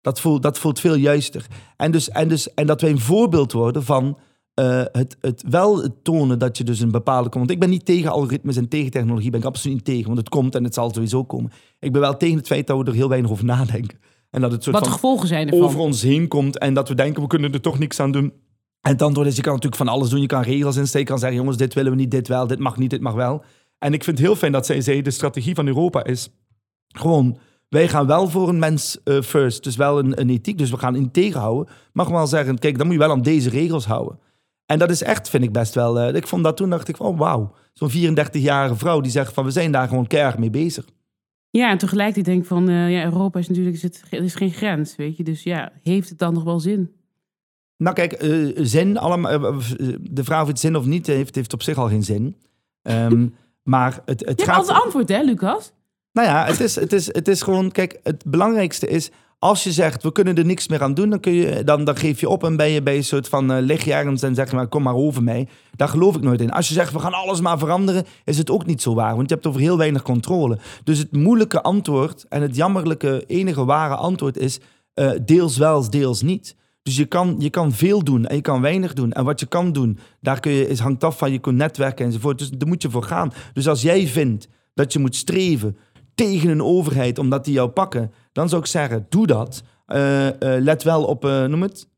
Dat voelt, dat voelt veel juister. En, dus, en, dus, en dat wij een voorbeeld worden van eh, het, het wel tonen dat je dus een bepaalde... Want ik ben niet tegen algoritmes en tegen technologie, ben ik absoluut niet tegen. Want het komt en het zal sowieso komen. Ik ben wel tegen het feit dat we er heel weinig over nadenken. En dat het soort Wat de van gevolgen zijn ervan. over ons heen komt en dat we denken, we kunnen er toch niks aan doen. En het antwoord is, je kan natuurlijk van alles doen. Je kan regels insteken, je kan zeggen, jongens, dit willen we niet, dit wel, dit mag niet, dit mag wel. En ik vind het heel fijn dat zij zei, de strategie van Europa is gewoon, wij gaan wel voor een mens eh, first, dus wel een, een ethiek, dus we gaan integer houden. Mag wel zeggen, kijk, dan moet je wel aan deze regels houden. En dat is echt, vind ik best wel, eh, ik vond dat toen, dacht ik van, oh wauw, zo'n 34-jarige vrouw die zegt van, we zijn daar gewoon keihard mee bezig. Ja, en tegelijkertijd denk ik van... eh, ja, Europa is natuurlijk... Is het, er is geen grens, weet je. Dus ja, heeft het dan nog wel zin? Nou kijk, eh, zin, allemaal, eh, de vraag of het zin of niet heeft, heeft op zich al geen zin. Ehm, maar het, het Je hebt gaat... altijd antwoord, hè, Lucas? Nou ja, het is, het, is, het is gewoon, kijk, het belangrijkste is, als je zegt, we kunnen er niks meer aan doen, dan, kun je, dan, dan geef je op en ben je bij een soort van, eh lig je ergens en zeg maar, kom maar over mij. Daar geloof ik nooit in. Als je zegt, we gaan alles maar veranderen, is het ook niet zo waar, want je hebt over heel weinig controle. Dus het moeilijke antwoord en het jammerlijke enige ware antwoord is, eh, deels wel, deels niet. Dus je kan, je kan veel doen en je kan weinig doen. En wat je kan doen, daar kun je, is, hangt af van je netwerken enzovoort. Dus daar moet je voor gaan. Dus als jij vindt dat je moet streven tegen een overheid omdat die jou pakken, dan zou ik zeggen, doe dat. Eh, eh, let wel op, eh, noem het,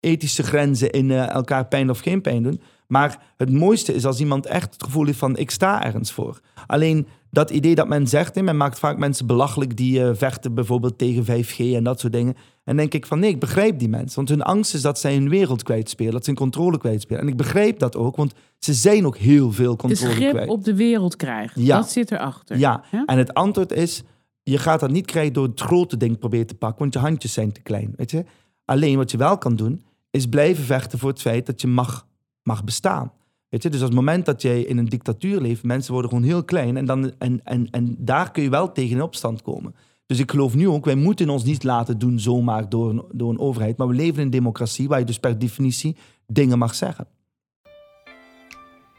ethische grenzen in elkaar pijn of geen pijn doen. Maar het mooiste is als iemand echt het gevoel heeft van, ik sta ergens voor. Alleen dat idee dat men zegt, men maakt vaak mensen belachelijk die eh, vechten bijvoorbeeld tegen 5G en dat soort dingen. En denk ik van, nee, ik begrijp die mensen. Want hun angst is dat zij hun wereld kwijtspelen, dat ze hun controle kwijtspelen. En ik begrijp dat ook, want ze zijn ook heel veel Dus controle grip kwijt. op de wereld krijgen. Ja. Dat zit erachter. Ja, Ja? en het antwoord is: je gaat dat niet krijgen door het grote ding proberen te pakken, want je handjes zijn te klein. Weet je? Alleen wat je wel kan doen, is blijven vechten voor het feit dat je mag, mag bestaan. Weet je? Dus als het moment dat jij in een dictatuur leeft, mensen worden gewoon heel klein en, dan, en, en, en daar kun je wel tegen in opstand komen. Dus ik geloof nu ook, wij moeten ons niet laten doen zomaar door een, door een overheid, maar we leven in een democratie waar je dus per definitie dingen mag zeggen.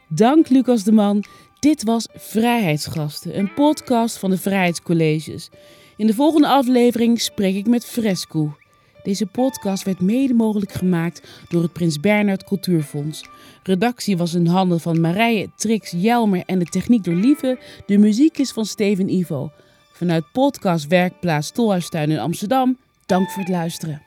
Dank Lucas de Man. Dit was Vrijheidsgasten, een podcast van de Vrijheidscolleges. In de volgende aflevering spreek ik met Fresco. Deze podcast werd mede mogelijk gemaakt door het Prins Bernhard Cultuurfonds. Redactie was in handen van Marije, Trix, Jelmer en de techniek door Lieve. De muziek is van Steven Ivo. Vanuit podcast Werkplaats Tolhuistuin in Amsterdam. Dank voor het luisteren.